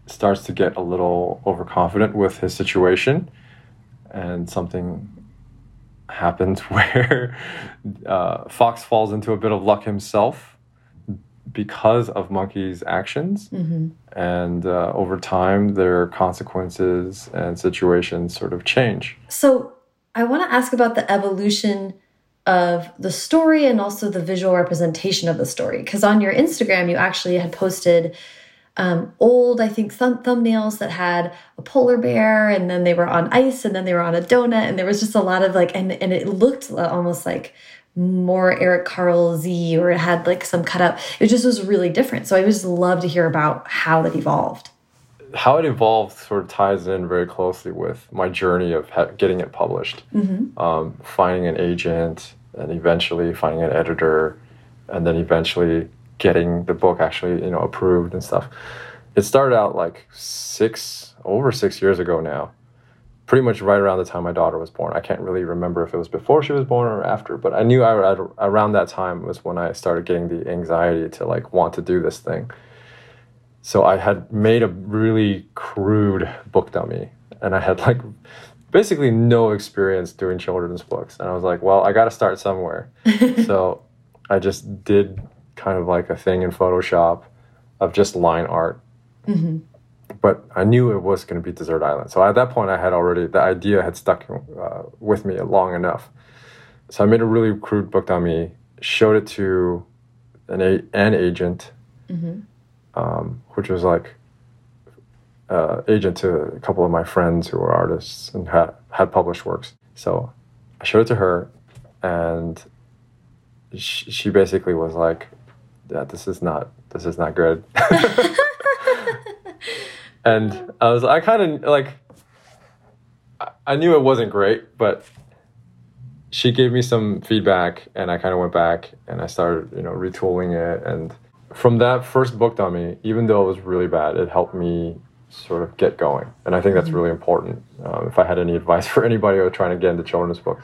starts to get a little overconfident with his situation, and something happens where uh, Fox falls into a bit of luck himself because of Monkey's actions. Mm-hmm. And uh, over time, their consequences and situations sort of change. So I want to ask about the evolution of the story and also the visual representation of the story. Because on your Instagram, you actually had posted um, old, I think, thumb thumbnails that had a polar bear, and then they were on ice, and then they were on a donut, and there was just a lot of like, and and it looked almost like more Eric Carle Z, or it had like some cut up. It just was really different. So I would just love to hear about how that evolved. How it evolved sort of ties in very closely with my journey of ha- getting it published, Mm-hmm. um, finding an agent, and eventually finding an editor, and then eventually getting the book actually you know approved and stuff. It started out like six over six years ago now, pretty much right around the time my daughter was born. I can't really remember if it was before she was born or after, but I knew I, I, around that time was when I started getting the anxiety to like want to do this thing. So I had made a really crude book dummy, and I had like basically no experience doing children's books, and I was like, well, I got to start somewhere. so I just did kind of like a thing in Photoshop of just line art Mm-hmm. but I knew it was going to be Desert Island. So at that point, I had already the idea had stuck uh, with me long enough. So I made a really crude book dummy, showed it to an a- an agent, Mm-hmm. Um, which was like uh, agent to a couple of my friends who were artists and had had published works. So I showed it to her, and she, she basically was like, "Yeah, this is not this is not good." and I was I kind of like I- I knew it wasn't great, but she gave me some feedback and I kind of went back and I started, you know, retooling it and from that first book dummy, even though it was really bad, it helped me sort of get going. And I think that's really important. Um, if I had any advice for anybody who was trying to get into children's books,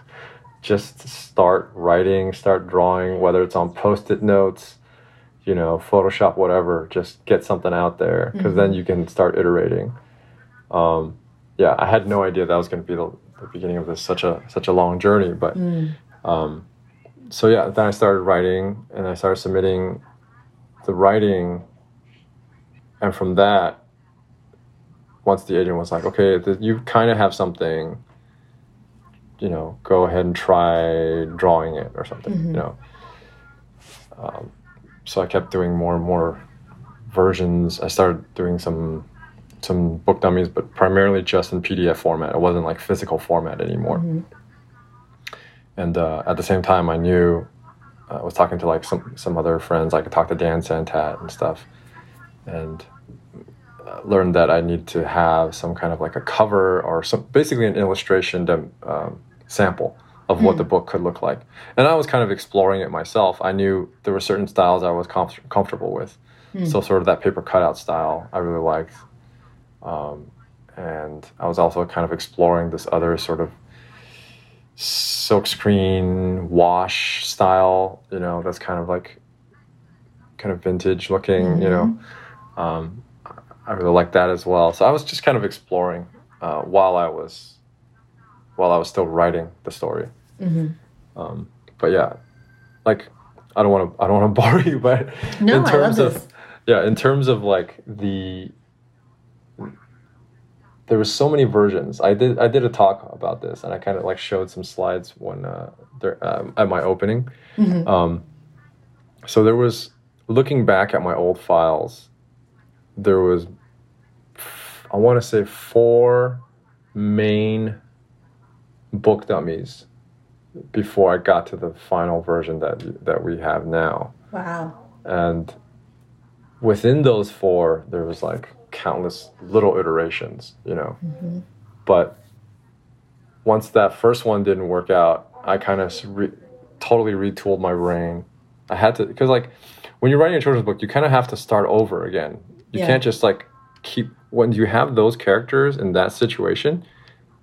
just start writing, start drawing, whether it's on post-it notes, you know, Photoshop, whatever. Just get something out there because then you can start iterating. Um, yeah, I had no idea that was going to be the, the beginning of this such a such a long journey, but Mm. um, so yeah, then I started writing and I started submitting the writing, and from that, once the agent was like, okay, th- you kind of have something, you know, go ahead and try drawing it or something, Mhm. you know. Um, so I kept doing more and more versions. I started doing some some book dummies, but primarily just in PDF format. It wasn't like physical format anymore Mhm. and uh, at the same time i knew I was talking to like some some other friends. I could talk to Dan Santat and stuff, and uh, learned that I need to have some kind of like a cover or some basically an illustration to, um, sample of what the book could look like. And I was kind of exploring it myself. I knew there were certain styles I was comf- comfortable with. So sort of that paper cutout style I really liked. Um, and I was also kind of exploring this other sort of silkscreen wash style, you know, that's kind of like kind of vintage looking, you know. Um, I really like that as well. So I was just kind of exploring uh, while I was while I was still writing the story. Um, but yeah, like I don't want to I don't want to bore you, but No, in terms of yeah, in terms of like the there were so many versions. I did I did a talk about this, and I kind of like showed some slides when uh, there um, at my opening. Um, so there was looking back at my old files, there was I want to say four main book dummies before I got to the final version that that we have now Wow. and within those four there was like countless little iterations you know mm-hmm. but once that first one didn't work out i kind of re- totally retooled my brain i had to because like when you're writing a children's book you kind of have to start over again you Yeah. can't just like keep when you have those characters in that situation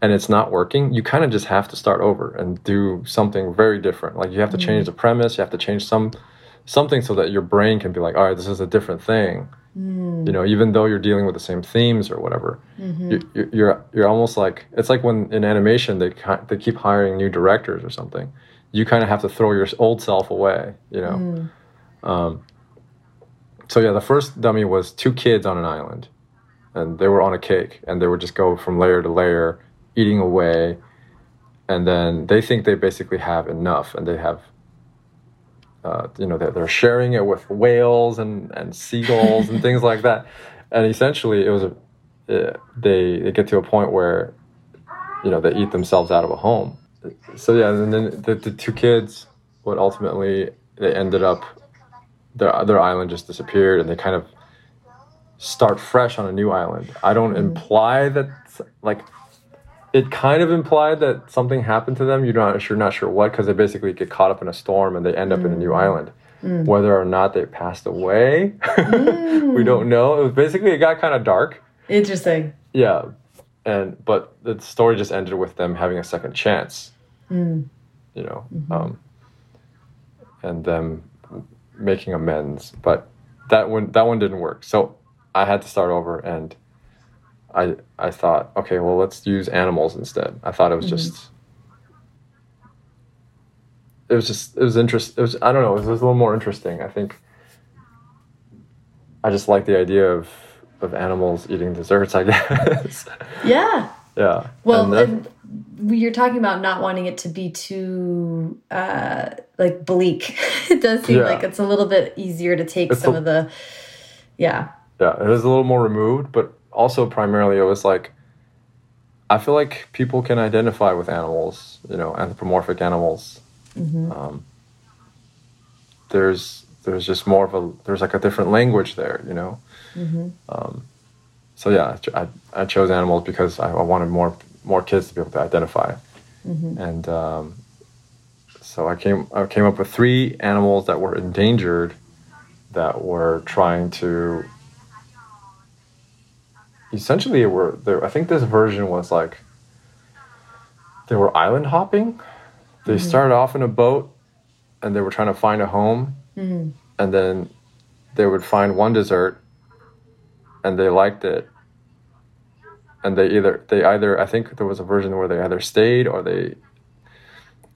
and it's not working, you kind of just have to start over and do something very different. Like you have to change mm-hmm. the premise, you have to change some something so that your brain can be like, all right, this is a different thing. You know, even though you're dealing with the same themes or whatever, you, you- you're you're almost like it's like when in animation they they keep hiring new directors or something. You kind of have to throw your old self away. You know. Um, so yeah, the first dummy was two kids on an island, and they were on a cake, and they would just go from layer to layer, eating away, and then they think they basically have enough, and they have, uh, you know, they're, they're sharing it with whales and and seagulls and things like that, and essentially it was a, they they get to a point where, you know, they eat themselves out of a home. So yeah, and then the, the two kids would ultimately they ended up their their island just disappeared and they kind of start fresh on a new island. I don't imply that like it kind of implied that something happened to them. You're not you're not sure what because they basically get caught up in a storm and they end up in a new mm. island. Mm. Whether or not they passed away, we don't know. It was basically it got kind of dark. Interesting. Yeah, and but the story just ended with them having a second chance. Mm. You know, mm-hmm. um, and them making amends. But that one that one didn't work. So I had to start over, and I I thought, okay, well, let's use animals instead. I thought it was just. It was just it was interest it was I don't know it was, it was a little more interesting I think I just like the idea of of animals eating desserts I guess Yeah. yeah Well, And that- and you're talking about not wanting it to be too uh, like bleak. it does seem Yeah. like it's a little bit easier to take It's some a- of the, yeah. Yeah, it is a little more removed, but also primarily it was like I feel like people can identify with animals, you know, anthropomorphic animals. Um, there's there's just more of a there's like a different language there, you know. Um, so yeah, I I, chose animals because I, I wanted more more kids to be able to identify, and um, so I came I came up with three animals that were endangered, that were trying to essentially were there i think this version was like they were island hopping. They mm-hmm. started off in a boat and they were trying to find a home mm-hmm. and then they would find one dessert and they liked it. And they either they either i think there was a version where they either stayed or they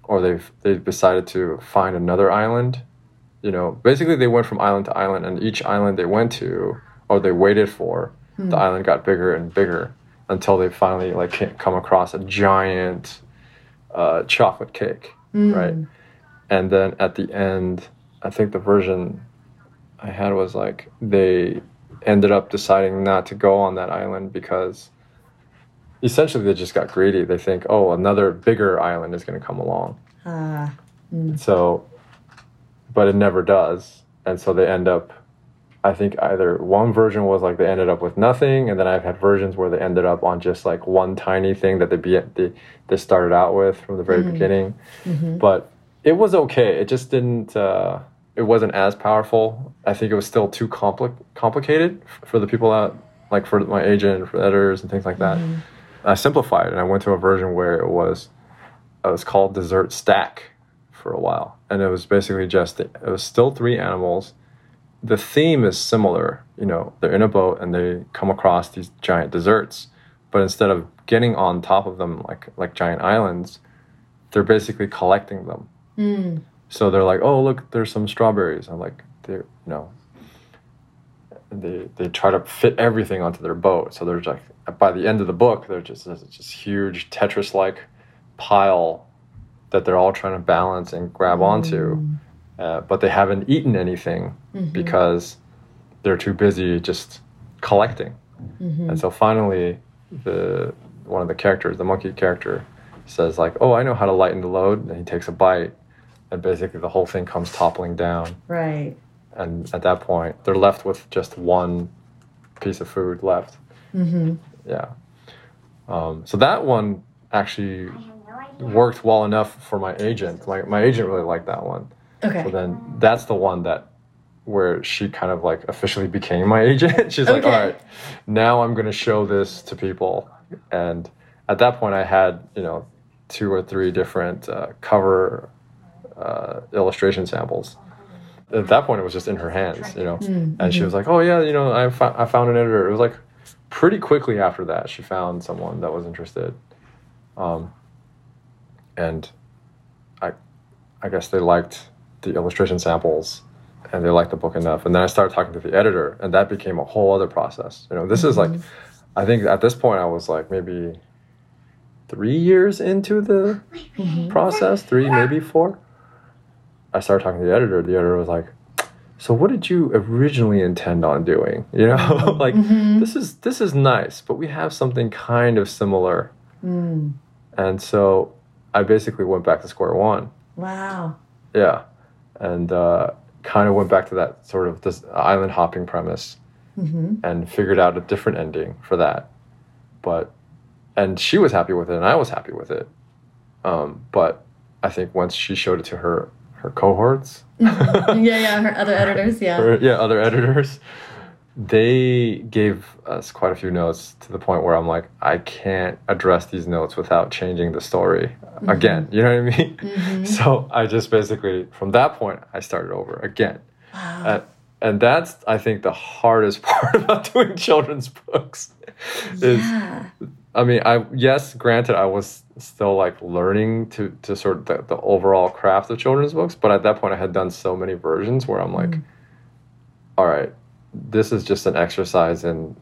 or they they decided to find another island. You know basically they went from island to island and each island they went to or they waited for the island got bigger and bigger until they finally like come across a giant uh, chocolate cake right? And then at the end i think the version i had was like they ended up deciding not to go on that island because essentially they just got greedy. They think oh another bigger island is going to come along. Uh, so but it never does. And so they end up, I think either one version was like they ended up with nothing, and then I've had versions where they ended up on just like one tiny thing that they be they, they started out with from the very mm-hmm. beginning. Mm-hmm. But it was okay. It just didn't. Uh, it wasn't as powerful. I think it was still too compli- complicated for the people that like for my agent, for editors, and things like that. Mm-hmm. I simplified it and I went to a version where it was it was called Dessert Stack for a while, and it was basically just it was still three animals. The theme is similar, you know, they're in a boat and they come across these giant desserts, but instead of getting on top of them like like giant islands, they're basically collecting them. So they're like, oh look, there's some strawberries. I'm like, they're you know, they they try to fit everything onto their boat. So there's like by the end of the book, there's just this just huge Tetris like pile that they're all trying to balance and grab onto, uh, but they haven't eaten anything because they're too busy just collecting. And so finally, the one of the characters, the monkey character, says like, "Oh, I know how to lighten the load," and he takes a bite, and basically the whole thing comes toppling down Right. and at that point they're left with just one piece of food left Mm-hmm. yeah um, so that one actually worked well enough for my agent my, my agent really liked that one Okay. so then that's the one that where she kind of like officially became my agent. She's like all right now i'm going to show this to people. And at that point i had you know two or three different uh, cover uh, illustration samples. At that point it was just in her hands you know? And she was like oh yeah you know I, fo- I found an editor. It was like pretty quickly after that she found someone that was interested. Um, and i i guess they liked the illustration samples and they liked the book enough. And then i started talking to the editor and that became a whole other process. You know this is like i think at this point i was like maybe three years into the process three maybe four. I started talking to the editor. The editor was like so what did you originally intend on doing? You know like this is this is nice but we have something kind of similar. Mm. and so i basically went back to square one. Wow. yeah. And uh, kind of went back to that sort of this island hopping premise Mm-hmm. and figured out a different ending for that but and she was happy with it and i was happy with it um, but i think once she showed it to her her cohorts yeah, yeah. Her other editors. Yeah. or yeah other editors they gave us quite a few notes to the point where i'm like i can't address these notes without changing the story mm-hmm. again. You know what i mean? Mm-hmm. So i just basically from that point i started over again. Wow. and, and that's i think the hardest part about doing children's books is yeah. I mean, I yes, granted, I was still like learning to to sort of the, the overall craft of children's books, but at that point, I had done so many versions where I'm like, mm. all right, this is just an exercise in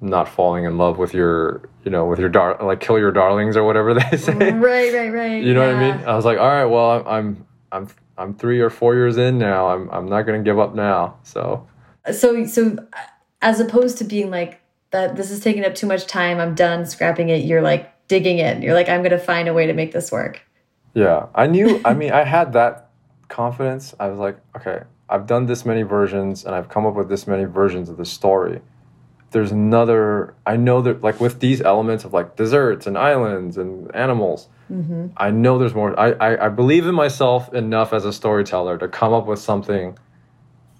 not falling in love with your, you know, with your dar like kill your darlings or whatever they say. Right. Right. Right. You know what I mean? I was like, all right, well, I'm I'm I'm I'm three or four years in now. I'm I'm not gonna give up now. So so so as opposed to being like that this is taking up too much time i'm done scrapping it you're like digging in you're like i'm gonna find a way to make this work Yeah, I knew. I mean, I had that confidence. I was like, okay, I've done this many versions, and I've come up with this many versions of the story. There's another. I know that, like, with these elements of like desserts and islands and animals, mm-hmm. I know there's more. I, I I believe in myself enough as a storyteller to come up with something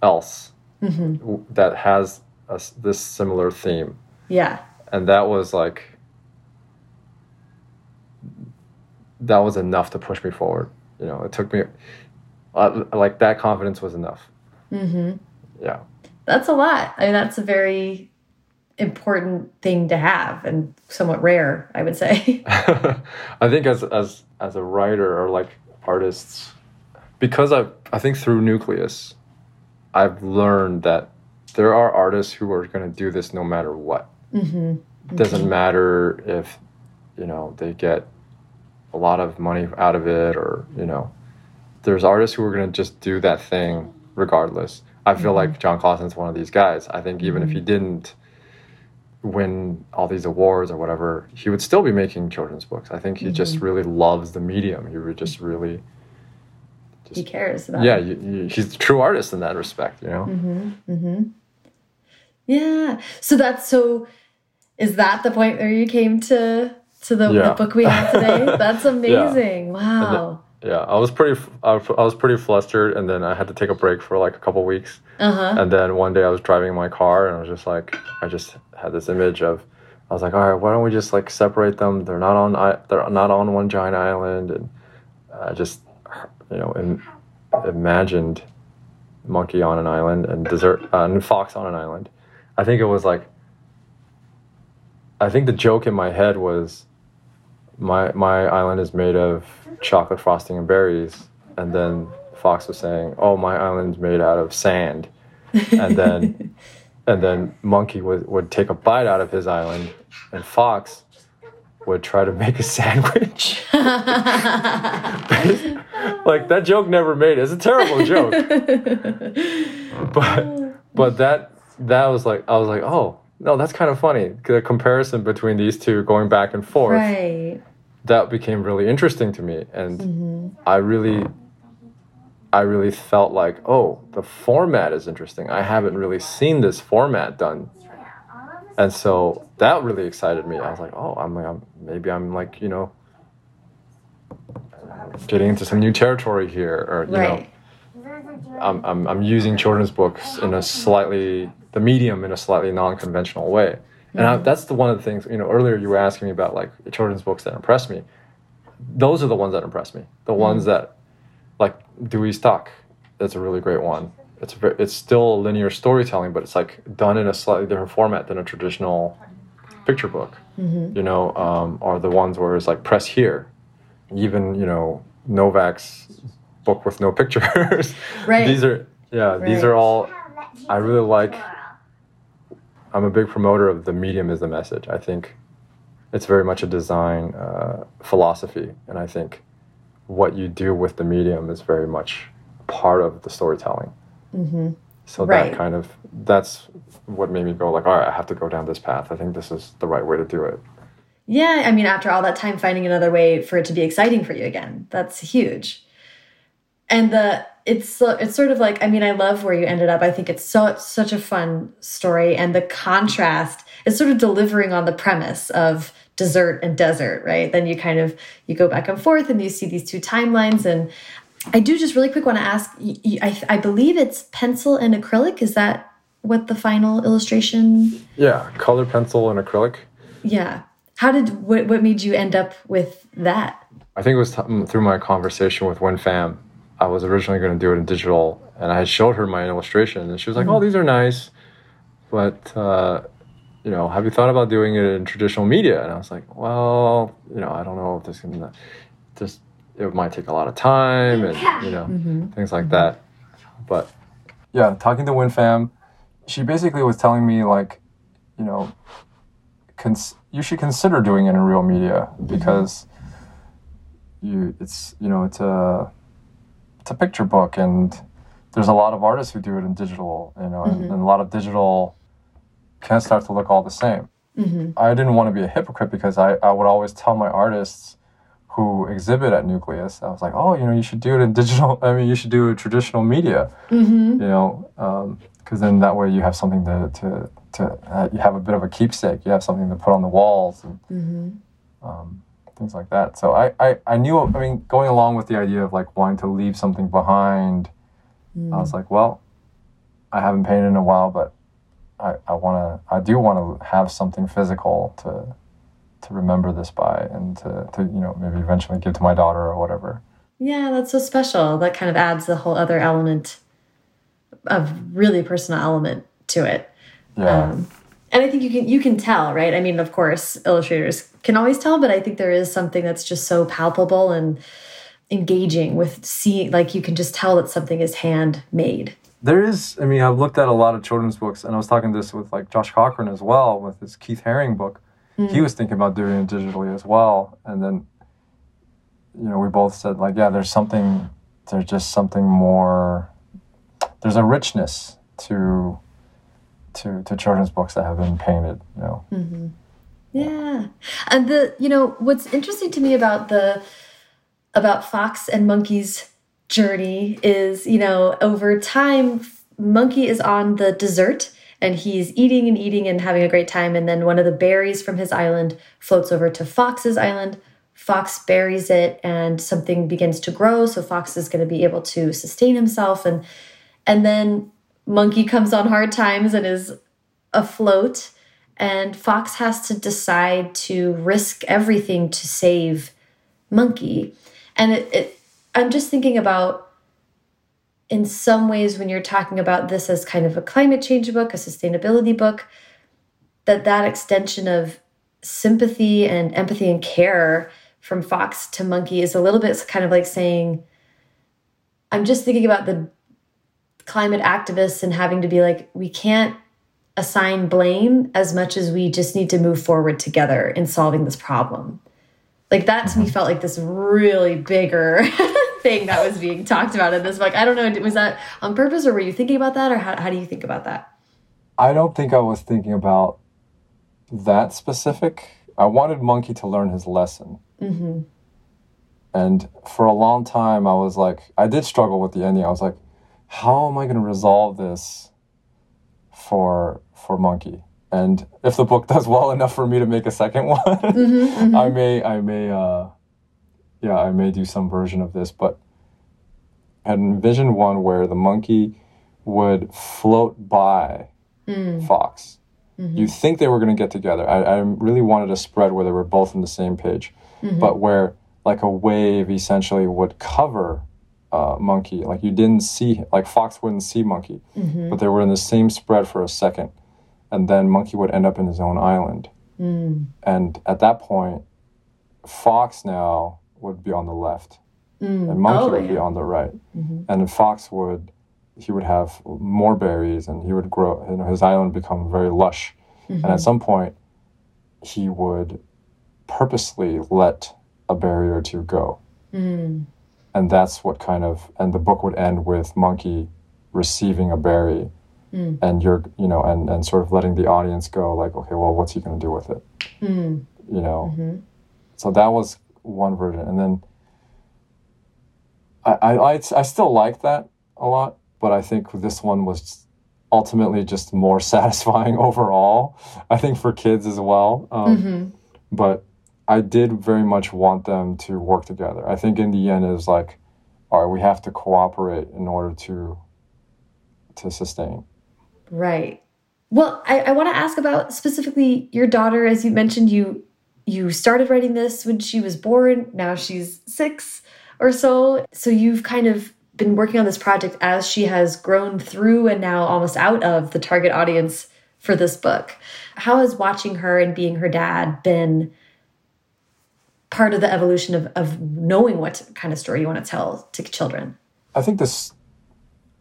else Mm-hmm. that has a this similar theme, yeah and that was like. That was enough to push me forward. You know, it took me uh, like that confidence was enough. mm-hmm. Yeah. that's a lot i mean that's a very important thing to have and somewhat rare i would say I think as as as a writer or like artists, because I I think through Nucleus, I've learned that there are artists who are going to do this no matter what. mm-hmm. Doesn't matter if you know they get a lot of money out of it or you know there's artists who are going to just do that thing regardless. I feel like Jon Klassen's one of these guys. I think even if he didn't win all these awards or whatever, he would still be making children's books. I think he just really loves the medium. He would just really he cares about. Yeah, you, you, he's a true artist in that respect. You know. Mm-hmm. Mm-hmm. Yeah. So that's so. Is that the point where you came to to the, Yeah. the book we have today? That's amazing. Wow. Yeah, I was pretty, I was, I was pretty flustered, and then I had to take a break for like a couple weeks, Uh huh. and then one day I was driving my car, and I was just like, I just had this image of, I was like, all right, why don't we just like separate them? They're not on, I, they're not on one giant island, and I just, you know, im- imagined monkey on an island and desert uh, and fox on an island. I think it was like, I think the joke in my head was, my my island is made of chocolate frosting and berries, and then Fox was saying, "Oh, my island's made out of sand," and then and then Monkey would would take a bite out of his island, and Fox would try to make a sandwich. like that joke never made it. It's a terrible joke, but but that that was like I was like, oh no, that's kind of funny. The comparison between these two going back and forth right. That became really interesting to me and Mm-hmm. i really i really felt like oh the format is interesting. I haven't really seen this format done. And so that really excited me. I was like oh i'm, like I'm maybe i'm like you know getting into some new territory here or you know I'm, I'm, I'm using children's books in a slightly the medium in a slightly non-conventional way and I, that's the one of the things you know earlier you were asking me about like children's books that impress me. Those are the ones that impress me. The ones that like dewey's duck that's a really great one. It's ver- it's still linear storytelling but it's like done in a slightly different format than a traditional picture book. Mm-hmm. you know um, are the ones where it's like press here. Even you know novak's book with no pictures. Right. these are yeah these are all i really like i'm a big promoter of the medium is the message i think it's very much a design uh, philosophy and i think what you do with the medium is very much part of the storytelling Mm-hmm. so Right. that kind of that's what made me go like all right i have to go down this path i think this is the right way to do it Yeah, I mean, after all that time, finding another way for it to be exciting for you again, that's huge. And the it's it's sort of like I mean, I love where you ended up. I think it's so it's such a fun story, and the contrast is sort of delivering on the premise of dessert and desert, right? Then you kind of you go back and forth, and you see these two timelines. And I do just really quick want to ask. I, I believe it's pencil and acrylic. Is that what the final illustration yeah color pencil and acrylic yeah. How did what, what made you end up with that? I think it was mm, through my conversation with Wen Pham. I was originally going to do it in digital, and I had showed her my illustration, and she was like, "Oh, mm-hmm. these are nice, but uh, you know, have you thought about doing it in traditional media?" And I was like, "Well, you know, I don't know if this can just it might take a lot of time, and you know, mm-hmm. things like mm-hmm. that." But yeah, talking to Wen Pham, she basically was telling me like, you know, cons- you should consider doing it in real media because you it's you know it's a it's a picture book and there's a lot of artists who do it in digital you know and, and a lot of digital can start to look all the same Mm-hmm. i didn't want to be a hypocrite because I, I would always tell my artists who exhibit at nucleus i was like oh you know you should do it in digital i mean you should do it traditional media Mm-hmm. you know because then that way you have something to to, to uh, you have a bit of a keepsake you have something to put on the walls and Mm-hmm. um, things like that so I, I i knew i mean going along with the idea of like wanting to leave something behind i was like well i haven't painted in a while but i i want to i do want to have something physical to to remember this by and to, to you know maybe eventually give to my daughter or whatever Yeah, that's so special. That kind of adds the whole other element of really personal element to it. yeah Um, and I think you can you can tell, right? I mean, of course, illustrators can always tell, but I think there is something that's just so palpable and engaging with seeing like you can just tell that something is handmade. There is, I mean, I've looked at a lot of children's books, and I was talking this with like Josh Cochran as well with his Keith Haring book. He mm. was thinking about doing it digitally as well, and then, you know, we both said like, yeah, there's something, there's just something more, there's a richness to, to to children's books that have been painted, you know. Mm-hmm. Yeah. And the, you know, what's interesting to me about the, about Fox and Monkey's journey is, you know, over time, Monkey is on the dessert and he's eating and eating and having a great time. And then one of the berries from his island floats over to Fox's island. Fox buries it and something begins to grow. So Fox is going to be able to sustain himself. And, and then Monkey comes on hard times and is afloat. And Fox has to decide to risk everything to save Monkey. And it, it I'm just thinking about in some ways when you're talking about this as kind of a climate change book, a sustainability book, that that extension of sympathy and empathy and care from fox to monkey is a little bit kind of like saying i'm just thinking about the climate activists and having to be like we can't assign blame as much as we just need to move forward together in solving this problem like that to me felt like this really bigger thing that was being talked about in this book. I don't know, was that on purpose or were you thinking about that or how, how do you think about that? I don't think I was thinking about that specific. I wanted Monkey to learn his lesson. Mm -hmm. And for a long time, I was like, I did struggle with the ending. I was like, how am I going to resolve this for for Monkey? And if the book does well enough for me to make a second one, mm -hmm, mm -hmm. I may I may uh, yeah, I may do some version of this, but I envisioned one where the monkey would float by mm. Fox. Mm-hmm. You think they were going to get together. I, I, really wanted a spread where they were both on the same page, mm-hmm. but where like a wave essentially would cover uh, monkey. Like you didn't see, like Fox wouldn't see monkey, mm-hmm. but they were in the same spread for a second, and then monkey would end up in his own island. Mm. And at that point, Fox now would be on the left, mm. and monkey oh, would yeah. be on the right, mm-hmm. and fox would he would have more berries, and he would grow. You know, his island would become very lush, mm-hmm. and at mm-hmm. some point, he would purposely let a berry or two go, mm. And that's what kind of and the book would end with monkey receiving a berry. Mm. and you're you know and and sort of letting the audience go like okay well what's he going to do with it mm. you know mm-hmm. so that was one version, and then I, I I still like that a lot, but I think this one was ultimately just more satisfying overall. I think for kids as well, um, mm-hmm. but I did very much want them to work together. I think in the end is like, all right, we have to cooperate in order to to sustain. Right. Well, I, I want to ask about specifically your daughter. As you mentioned, you you started writing this when she was born. Now she's six or so. So you've kind of been working on this project as she has grown through and now almost out of the target audience for this book. How has watching her and being her dad been part of the evolution of, of knowing what kind of story you want to tell to children? I think this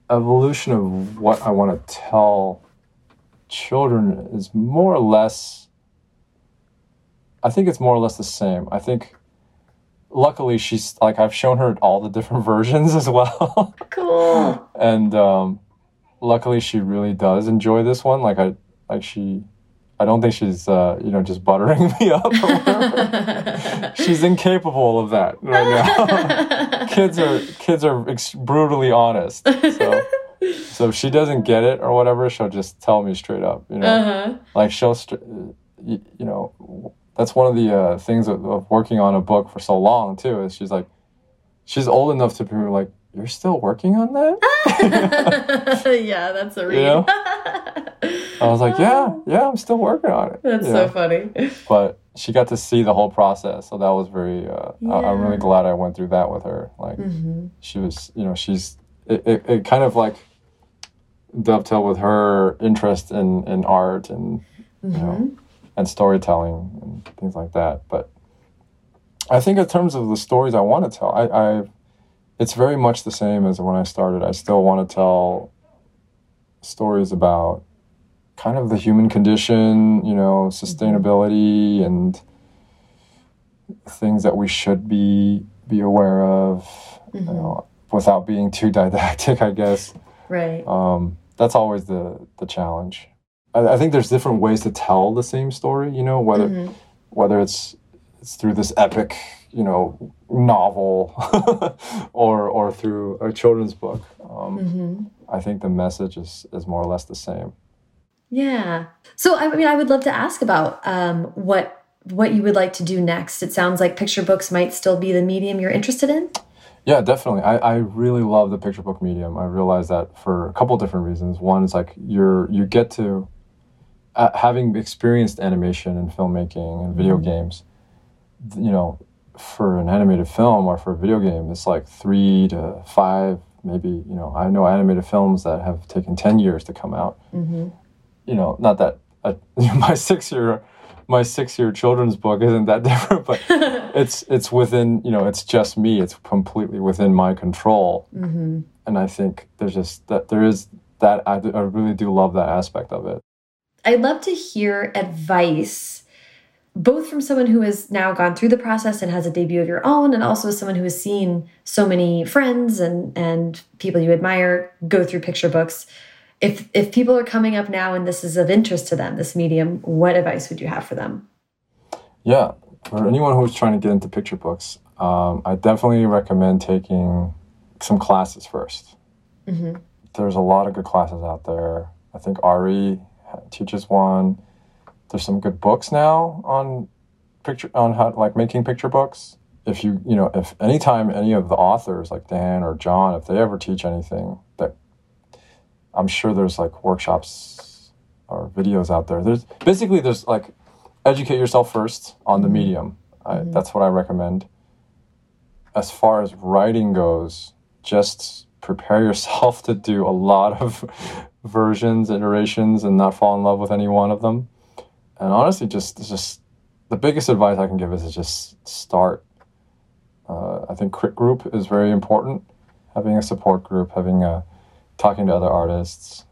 evolution of what I want to tell children is more or less I think it's more or less the same. I think luckily she's like I've shown her all the different versions as well. cool. and um, luckily she really does enjoy this one. Like I like she I don't think she's uh, you know just buttering me up. she's incapable of that right now. kids are kids are brutally honest. So so if she doesn't get it or whatever, she'll just tell me straight up. You know, uh-huh. like she'll you, you know that's one of the uh, things of, of, working on a book for so long too. Is she's like, she's old enough to be like, you're still working on that? yeah, that's a read. You know? I was like, yeah, yeah, I'm still working on it. That's so funny. But she got to see the whole process, so that was very. Uh, yeah. I, am really glad I went through that with her. Like, mm-hmm. she was, you know, she's it, it, it kind of like dovetail with her interest in in art and mm-hmm. you know mm-hmm and storytelling and things like that. But I think in terms of the stories I want to tell, I, I it's very much the same as when I started. I still want to tell stories about kind of the human condition, you know, sustainability and things that we should be be aware of, mm-hmm. you know, without being too didactic, I guess. Right. Um, that's always the the challenge. I, I, think there's different ways to tell the same story. You know, whether mm-hmm. whether it's it's through this epic, you know, novel or or through a children's book. Um, mm-hmm. I think the message is is more or less the same. Yeah. So I mean, I would love to ask about um, what what you would like to do next. It sounds like picture books might still be the medium you're interested in. Yeah, definitely. I, I really love the picture book medium. I realize that for a couple different reasons. One is like you're you get to uh, having experienced animation and filmmaking and video mm -hmm. games. You know, for an animated film or for a video game, it's like three to five, maybe. You know, I know animated films that have taken ten years to come out. Mm -hmm. You know, not that I, my six year my six year children's book isn't that different, but it's it's within you know it's just me. It's completely within my control, mm-hmm. and I think there's just that there is that I, I really do love that aspect of it. I'd love to hear advice both from someone who has now gone through the process and has a debut of your own and also someone who has seen so many friends and and people you admire go through picture books if if people are coming up now and this is of interest to them this medium what advice would you have for them? Yeah for anyone who's trying to get into picture books um, i definitely recommend taking some classes 1st mm -hmm. there's a lot of good classes out there. I think ari teaches one. There's some good books now on picture on how like making picture books. If you you know if anytime any of the authors like dan or jon if they ever teach anything that I'm sure there's like workshops or videos out there. There's basically there's like educate yourself first on the mm-hmm. medium. I, mm-hmm. That's what I recommend. As far as writing goes, just prepare yourself to do a lot of versions, iterations, and not fall in love with any one of them. And honestly, just just the biggest advice I can give is to just start. Uh, I think crit group is very important. Having a support group, having a talking to other artists.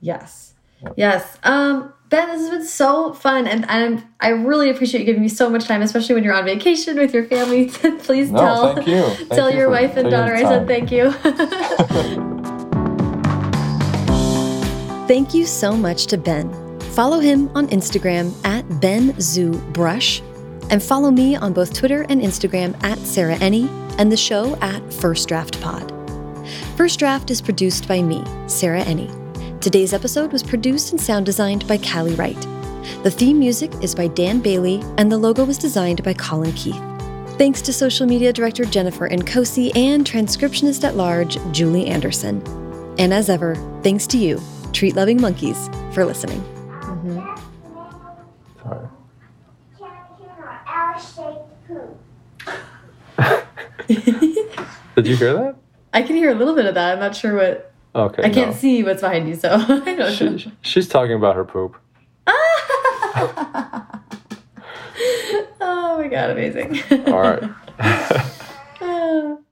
Yes. Yep. Yes. Um, ben, this has been so fun, and I'm I really appreciate you giving me so much time, especially when you're on vacation with your family. Please no, tell thank you. Thank tell you your wife and daughter I said thank you. thank you so much to Ben. Follow him on Instagram at BenZuBrush, and follow me on both Twitter and Instagram at Sarah Enni, and the show at First Draft Pod. First Draft is produced by me, Sarah Enni. Today's episode was produced and sound designed by Callie Wright. The theme music is by Dan Bailey, and the logo was designed by Colin Keith. Thanks to social media director Jennifer Nkosi and transcriptionist at large Julie Anderson. And as ever, thanks to you, treat loving monkeys, for listening. Mm-hmm. Did you hear that? I can hear a little bit of that. I'm not sure what. Okay. I can't no. see what's behind you, so I don't she, know. She's talking about her poop. oh my god, amazing. All right.